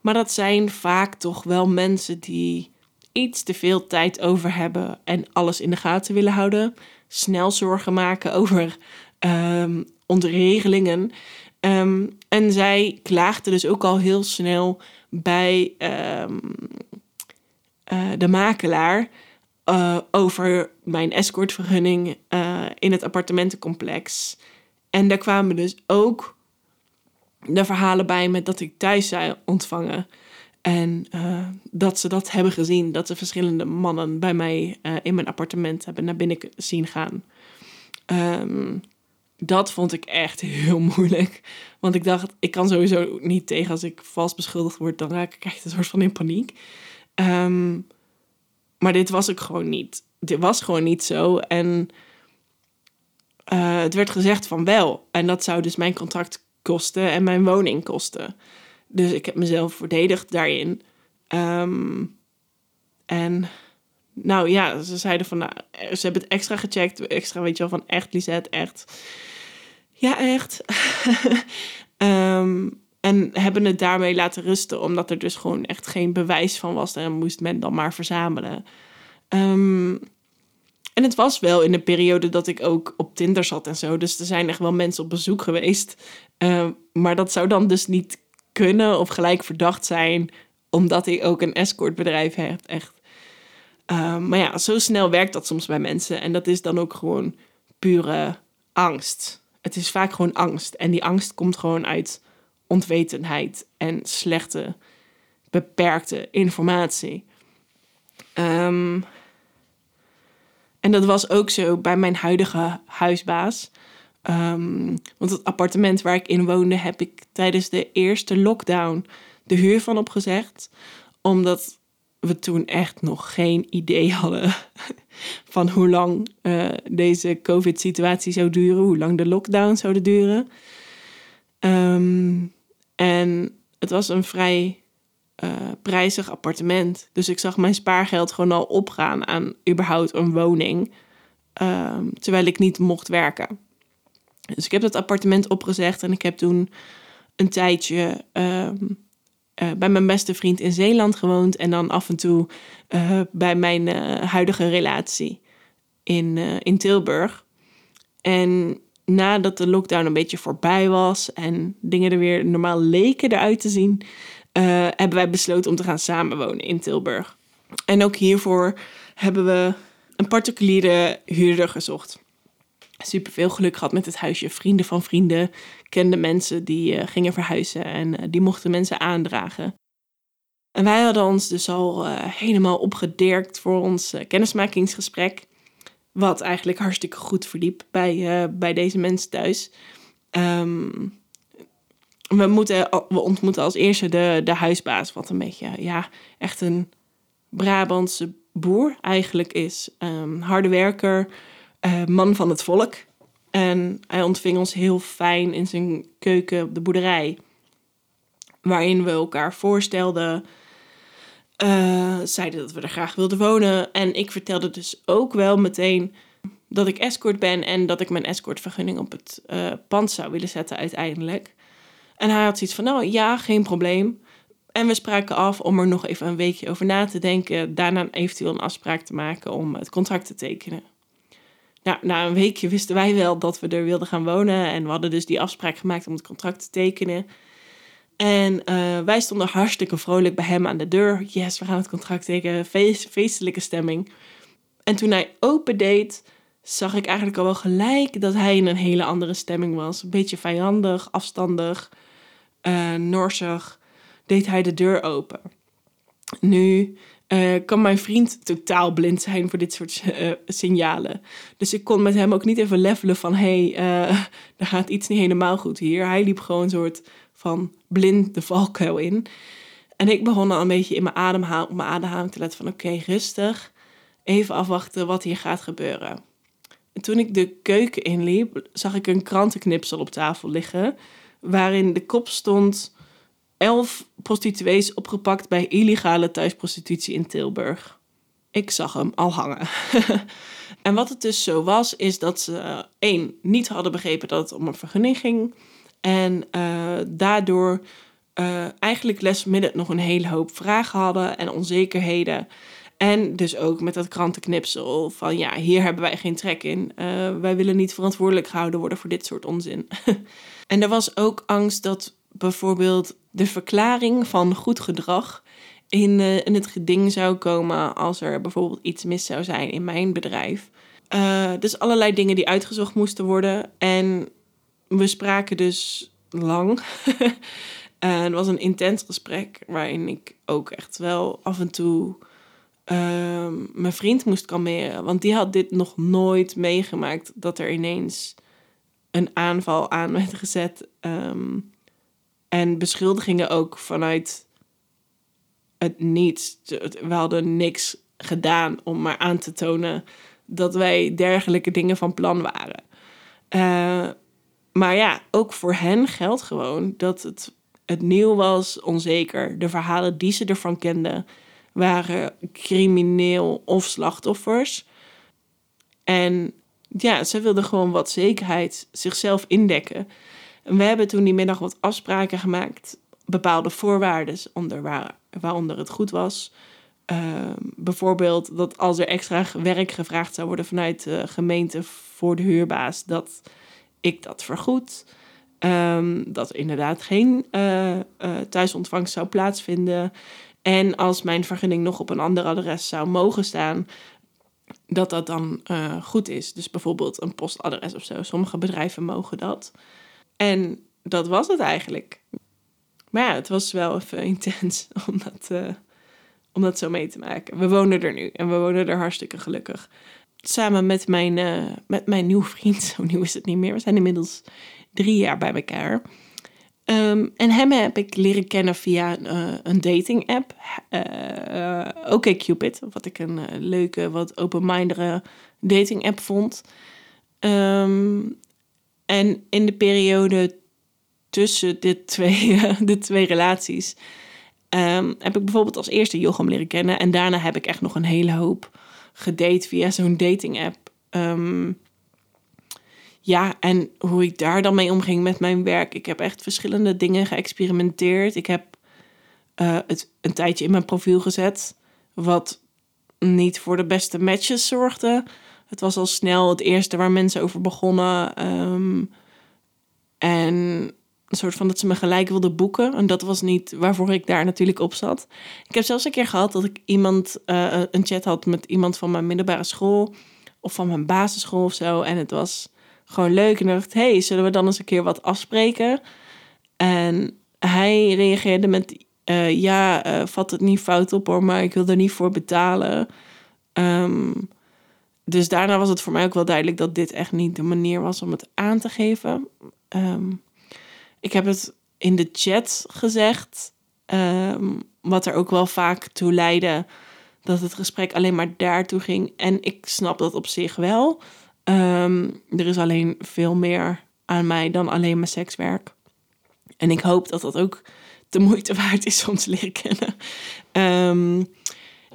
Maar dat zijn vaak toch wel mensen die iets te veel tijd over hebben en alles in de gaten willen houden. Snel zorgen maken over um, ontregelingen. Um, en zij klaagden dus ook al heel snel bij um, uh, de makelaar uh, over mijn escortvergunning uh, in het appartementencomplex. En daar kwamen dus ook de verhalen bij met dat ik thuis zou ontvangen. En dat ze dat hebben gezien, dat ze verschillende mannen bij mij in mijn appartement hebben naar binnen zien gaan. Um, dat vond ik echt heel moeilijk. Want ik dacht, ik kan sowieso niet tegen als ik vals beschuldigd word, dan raak ik echt een soort van in paniek. Um, maar dit was ik gewoon niet. Dit was gewoon niet zo. En uh, het werd gezegd van wel. En dat zou dus mijn contract kosten en mijn woning kosten. Dus ik heb mezelf verdedigd daarin. Um, en nou ja, ze zeiden van, nou, ze hebben het extra gecheckt. Extra, weet je wel, van echt, Lisette, echt. Ja, echt. um, (laughs) en hebben het daarmee laten rusten, omdat er dus gewoon echt geen bewijs van was. En moest men dan maar verzamelen. Um, en het was wel in de periode dat ik ook op Tinder zat en zo. Dus er zijn echt wel mensen op bezoek geweest. Uh, maar dat zou dan dus niet kunnen of gelijk verdacht zijn, omdat ik ook een escortbedrijf heb. Echt. Maar ja, zo snel werkt dat soms bij mensen. En dat is dan ook gewoon pure angst. Het is vaak gewoon angst. En die angst komt gewoon uit ontwetenheid en slechte, beperkte informatie. Um, en dat was ook zo bij mijn huidige huisbaas. Um, want het appartement waar ik in woonde heb ik tijdens de eerste lockdown de huur van opgezegd. Omdat we toen echt nog geen idee (laughs) hadden van hoe lang uh, deze COVID-situatie zou duren, hoe lang de lockdown zou duren. Um, en het was een vrij uh, prijzig appartement. Dus ik zag mijn spaargeld gewoon al opgaan aan überhaupt een woning. Uh, terwijl ik niet mocht werken. Dus ik heb dat appartement opgezegd en ik heb toen een tijdje uh, bij mijn beste vriend in Zeeland gewoond. En dan af en toe uh, bij mijn huidige relatie in, in Tilburg. En nadat de lockdown een beetje voorbij was en dingen er weer normaal leken eruit te zien, hebben wij besloten om te gaan samenwonen in Tilburg. En ook hiervoor hebben we een particuliere huurder gezocht. Super veel geluk gehad met het huisje. Vrienden van vrienden kenden mensen die uh, gingen verhuizen en uh, die mochten mensen aandragen. En wij hadden ons dus al helemaal opgedirkt voor ons kennismakingsgesprek. Wat eigenlijk hartstikke goed verliep bij, bij deze mensen thuis. Um, we, moeten, we ontmoeten als eerste de, de huisbaas, wat een beetje, ja, echt een Brabantse boer eigenlijk is. Um, harde werker, man van het volk. En hij ontving ons heel fijn in zijn keuken op de boerderij. Waarin we elkaar voorstelden. Uh, zeiden dat we er graag wilden wonen. En ik vertelde dus ook wel meteen dat ik escort ben en dat ik mijn escortvergunning op het uh, pand zou willen zetten uiteindelijk. En hij had zoiets van, nou ja, geen probleem. En we spraken af om er nog even een weekje over na te denken. Daarna eventueel een afspraak te maken om het contract te tekenen. Nou, na een weekje wisten wij wel dat we er wilden gaan wonen. En we hadden dus die afspraak gemaakt om het contract te tekenen. En uh, wij stonden hartstikke vrolijk bij hem aan de deur. Yes, we gaan het contract tekenen. Feest, feestelijke stemming. En toen hij opendeed, zag ik eigenlijk al wel gelijk dat hij in een hele andere stemming was. Een beetje vijandig, afstandig. uh, norsig, deed hij de deur open. Nu uh, kan mijn vriend totaal blind zijn voor dit soort uh, signalen. Dus ik kon met hem ook niet even levelen van... hé, hey, (laughs) er gaat iets niet helemaal goed hier. Hij liep gewoon een soort van blind de valkuil in. En ik begon al een beetje in mijn ademhaling, op mijn ademhaling te letten van... oké, rustig, even afwachten wat hier gaat gebeuren. En toen ik de keuken inliep, zag ik een krantenknipsel op tafel liggen... waarin de kop stond elf prostituees opgepakt bij illegale thuisprostitutie in Tilburg. Ik zag hem al hangen. (laughs) en wat het dus zo was, is dat ze uh, één niet hadden begrepen dat het om een vergunning ging. En uh, daardoor uh, eigenlijk lesmidden nog een hele hoop vragen hadden en onzekerheden. En dus ook met dat krantenknipsel van ja, hier hebben wij geen trek in. wij willen niet verantwoordelijk gehouden worden voor dit soort onzin. (laughs) en er was ook angst dat bijvoorbeeld de verklaring van goed gedrag in, uh, in het geding zou komen als er bijvoorbeeld iets mis zou zijn in mijn bedrijf. Uh, dus allerlei dingen die uitgezocht moesten worden. En we spraken dus lang. (laughs) en het was een intens gesprek waarin ik ook echt wel af en toe uh, mijn vriend moest kalmeren. Want die had dit nog nooit meegemaakt dat er ineens een aanval aan werd gezet. Um, en beschuldigingen ook vanuit het niets. We hadden niks gedaan om maar aan te tonen dat wij dergelijke dingen van plan waren. Uh, maar ja, ook voor hen geldt gewoon dat het, het nieuw was, onzeker. De verhalen die ze ervan kenden waren crimineel of slachtoffers. En ja, ze wilden gewoon wat zekerheid zichzelf indekken. We hebben toen die middag wat afspraken gemaakt, bepaalde voorwaarden onder waar, waaronder het goed was. Uh, bijvoorbeeld dat als er extra werk gevraagd zou worden vanuit de gemeente voor de huurbaas, dat ik dat vergoed. Um, dat er inderdaad geen uh, uh, thuisontvangst zou plaatsvinden. En als mijn vergunning nog op een ander adres zou mogen staan, dat dat dan uh, goed is. Dus bijvoorbeeld een postadres of zo. Sommige bedrijven mogen dat. En dat was het eigenlijk. Maar ja, het was wel even (laughs) intens om dat, uh, om dat zo mee te maken. We wonen er nu en we wonen er hartstikke gelukkig. Samen met mijn, uh, met mijn nieuwe vriend, (laughs) zo nieuw is het niet meer. We zijn inmiddels drie jaar bij elkaar. Um, en hem heb ik leren kennen via uh, een dating app. Oké okay Cupid, wat ik een leuke, wat open-mindere dating app vond. Um, en in de periode tussen de twee, (laughs) de twee relaties um, heb ik bijvoorbeeld als eerste Jochem leren kennen. En daarna heb ik echt nog een hele hoop gedate via zo'n dating app. Um, ja, en hoe ik daar dan mee omging met mijn werk. Ik heb echt verschillende dingen geëxperimenteerd. Ik heb uh, het een tijdje in mijn profiel gezet. Wat niet voor de beste matches zorgde. Het was al snel het eerste waar mensen over begonnen. Um, en een soort van dat ze me gelijk wilden boeken. En dat was niet waarvoor ik daar natuurlijk op zat. Ik heb zelfs een keer gehad dat ik iemand, uh, een chat had met iemand van mijn middelbare school. Of van mijn basisschool of zo. En het was gewoon leuk. En dacht, hey, zullen we dan eens een keer wat afspreken? En hij reageerde met, uh, ja, uh, vat het niet fout op hoor, maar ik wil er niet voor betalen. Um, dus daarna was het voor mij ook wel duidelijk dat dit echt niet de manier was om het aan te geven. Um, ik heb het in de chat gezegd, um, wat er ook wel vaak toe leidde dat het gesprek alleen maar daartoe ging. En ik snap dat op zich wel. Um, er is alleen veel meer aan mij dan alleen mijn sekswerk. En ik hoop dat dat ook de moeite waard is om te leren kennen. Um,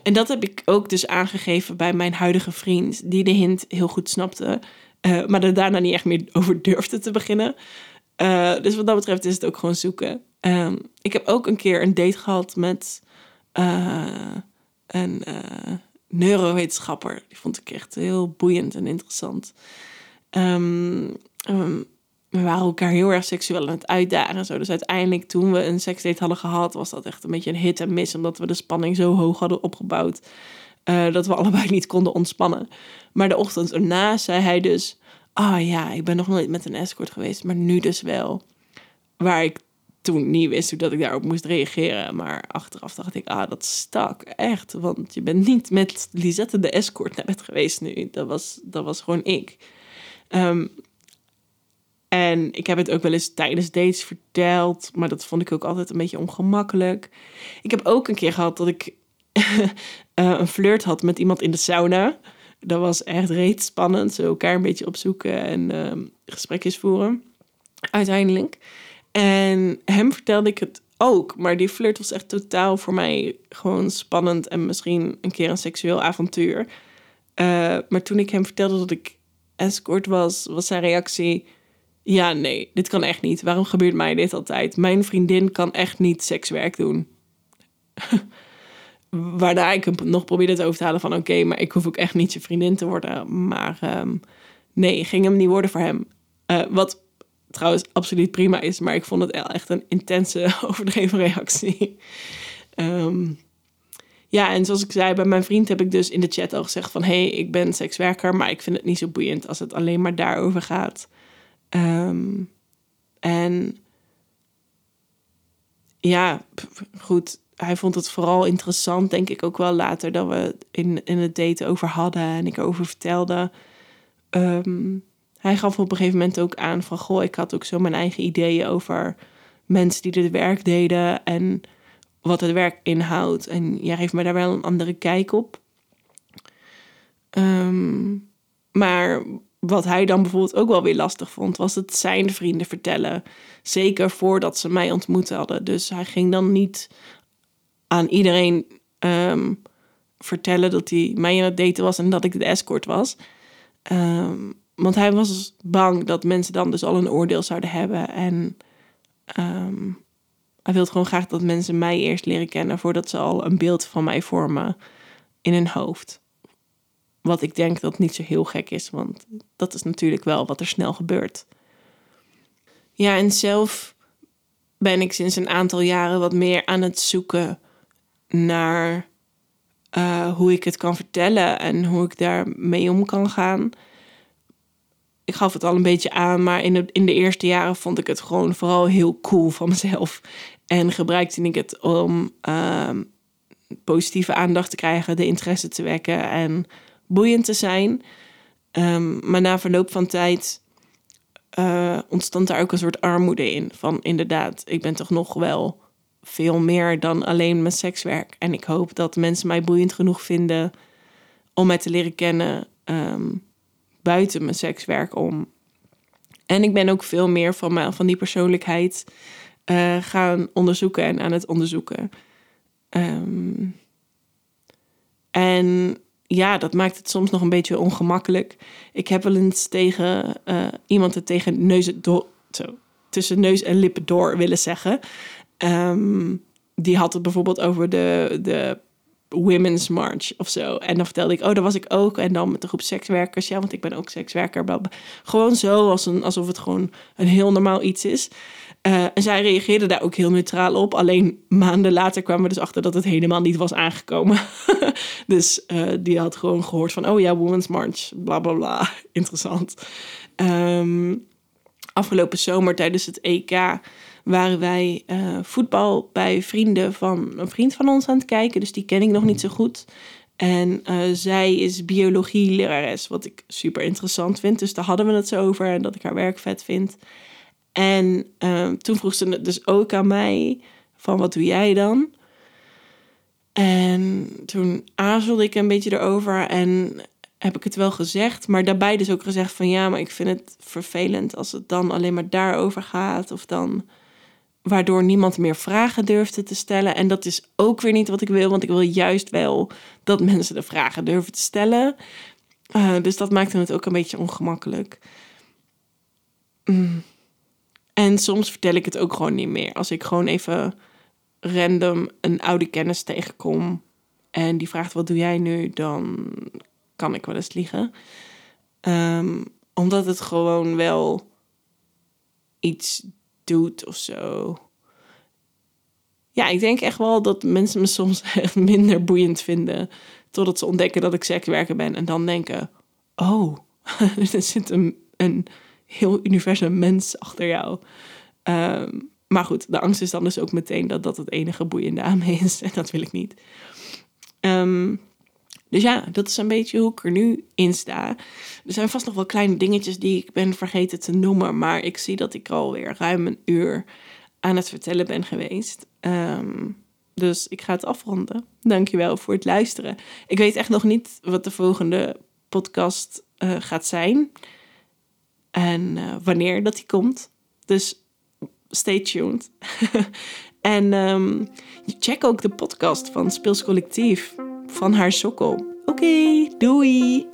en dat heb ik ook dus aangegeven bij mijn huidige vriend, die de hint heel goed snapte, uh, maar er daarna niet echt meer over durfde te beginnen. Uh, dus wat dat betreft is het ook gewoon zoeken. Um, ik heb ook een keer een date gehad met uh, een neurowetenschapper. Die vond ik echt heel boeiend en interessant. Um, we waren elkaar heel erg seksueel aan het uitdagen en zo. Dus uiteindelijk, toen we een seksdate hadden gehad, was dat echt een beetje een hit en miss. Omdat we de spanning zo hoog hadden opgebouwd. Uh, dat we (laughs) allebei niet konden ontspannen. Maar de ochtend erna zei hij dus: Ah ja, ik ben nog nooit met een escort geweest, maar nu dus wel. Waar ik toen niet wist hoe dat ik daarop moest reageren. Maar achteraf dacht ik, ah, dat stak echt. Want je bent niet met Lisette de escort naar bed geweest nu. Dat was, dat was gewoon ik. Ehm, en ik heb het ook wel eens tijdens dates verteld. Maar dat vond ik ook altijd een beetje ongemakkelijk. Ik heb ook een keer gehad dat ik uh, (laughs) een flirt had met iemand in de sauna. Dat was echt reet spannend. Zo elkaar een beetje opzoeken en uh, gesprekjes voeren. Uiteindelijk. En hem vertelde ik het ook. Maar die flirt was echt totaal voor mij gewoon spannend. En misschien een keer een seksueel avontuur. Uh, maar toen ik hem vertelde dat ik escort was, was zijn reactie... Ja, nee, dit kan echt niet. Waarom gebeurt mij dit altijd? Mijn vriendin kan echt niet sekswerk doen. (laughs) Waarna ik hem nog probeerde te overhalen van... oké, maar ik hoef ook echt niet je vriendin te worden. Maar um, nee, ging hem niet worden voor hem. Uh, wat trouwens absoluut prima is... maar ik vond het echt een intense, (laughs) overdreven reactie. um, ja, en zoals ik zei, bij mijn vriend heb ik dus in de chat al gezegd van... hé, hey, ik ben sekswerker, maar ik vind het niet zo boeiend... als het alleen maar daarover gaat. Um, en ja, goed hij vond het vooral interessant, denk ik ook wel later, dat we in, in het daten over hadden en ik over vertelde. Um, hij gaf op een gegeven moment ook aan van, goh, ik had ook zo mijn eigen ideeën over mensen die dit werk deden en wat het werk inhoudt. En jij geeft me daar wel een andere kijk op. Um, maar wat hij dan bijvoorbeeld ook wel weer lastig vond, was het zijn vrienden vertellen. Zeker voordat ze mij ontmoet hadden. Dus hij ging dan niet aan iedereen um, vertellen dat hij mij aan het daten was en dat ik de escort was. Um, want hij was bang dat mensen dan dus al een oordeel zouden hebben. En um, hij wil gewoon graag dat mensen mij eerst leren kennen voordat ze al een beeld van mij vormen in hun hoofd. Wat ik denk dat niet zo heel gek is, want dat is natuurlijk wel wat er snel gebeurt. Ja, en zelf ben ik sinds een aantal jaren wat meer aan het zoeken naar uh, hoe ik het kan vertellen en hoe ik daar mee om kan gaan. Ik gaf het al een beetje aan, maar in de, in de eerste jaren vond ik het gewoon vooral heel cool van mezelf. En gebruikte ik het om uh, positieve aandacht te krijgen, de interesse te wekken en boeiend te zijn. Um, maar na verloop van tijd uh, ontstond daar ook een soort armoede in. Van inderdaad, ik ben toch nog wel veel meer dan alleen mijn sekswerk. En ik hoop dat mensen mij boeiend genoeg vinden om mij te leren kennen um, buiten mijn sekswerk om. En ik ben ook veel meer van, mijn, van die persoonlijkheid uh, gaan onderzoeken en aan het onderzoeken. Um, en ja, dat maakt het soms nog een beetje ongemakkelijk. Ik heb wel eens tegen uh, iemand het tegen neus door, tussen neus en lippen door willen zeggen. Um, die had het bijvoorbeeld over de, de Women's March of zo. En dan vertelde ik, oh, daar was ik ook. En dan met de groep sekswerkers. Ja, want ik ben ook sekswerker. Gewoon zo, als een, alsof het gewoon een heel normaal iets is. Uh, en zij reageerde daar ook heel neutraal op. Alleen maanden later kwamen we dus achter dat het helemaal niet was aangekomen. (laughs) dus uh, die had gewoon gehoord van, oh ja, Women's March, bla bla bla. (laughs) Interessant. Um, afgelopen zomer tijdens het EK waren wij uh, voetbal bij vrienden van een vriend van ons aan het kijken. Dus die ken ik nog niet zo goed. En zij is biologie-lerares, wat ik super interessant vind. Dus daar hadden we het zo over en dat ik haar werk vet vind. En uh, toen vroeg ze het dus ook aan mij: van wat doe jij dan? En toen aarzelde ik een beetje erover en heb ik het wel gezegd, maar daarbij dus ook gezegd van ja, maar ik vind het vervelend als het dan alleen maar daarover gaat of dan waardoor niemand meer vragen durfde te stellen. En dat is ook weer niet wat ik wil, want ik wil juist wel dat mensen de vragen durven te stellen. Uh, dus dat maakte het ook een beetje ongemakkelijk. Mm. En soms vertel ik het ook gewoon niet meer. Als ik gewoon even random een oude kennis tegenkom en die vraagt: Wat doe jij nu? Dan kan ik wel eens liegen. Um, omdat het gewoon wel iets doet of zo. Ja, ik denk echt wel dat mensen me soms (laughs) echt minder boeiend vinden. Totdat ze ontdekken dat ik sekswerker ben. En dan denken: Oh, (laughs) er zit een, een heel universum mens achter jou. Um, Maar goed, de angst is dan dus ook meteen dat dat het enige boeiende aan me is. (laughs) En dat wil ik niet. Ehm, dus ja, dat is een beetje hoe ik er nu in sta. Er zijn vast nog wel kleine dingetjes die ik ben vergeten te noemen. Maar ik zie dat ik alweer ruim een uur aan het vertellen ben geweest. Um, dus ik ga het afronden. Dankjewel voor het luisteren. Ik weet echt nog niet wat de volgende podcast uh, gaat zijn. En uh, wanneer dat die komt. Dus stay tuned. (laughs) en um, check ook de podcast van Speels Collectief van haar sokkel. Oké, doei!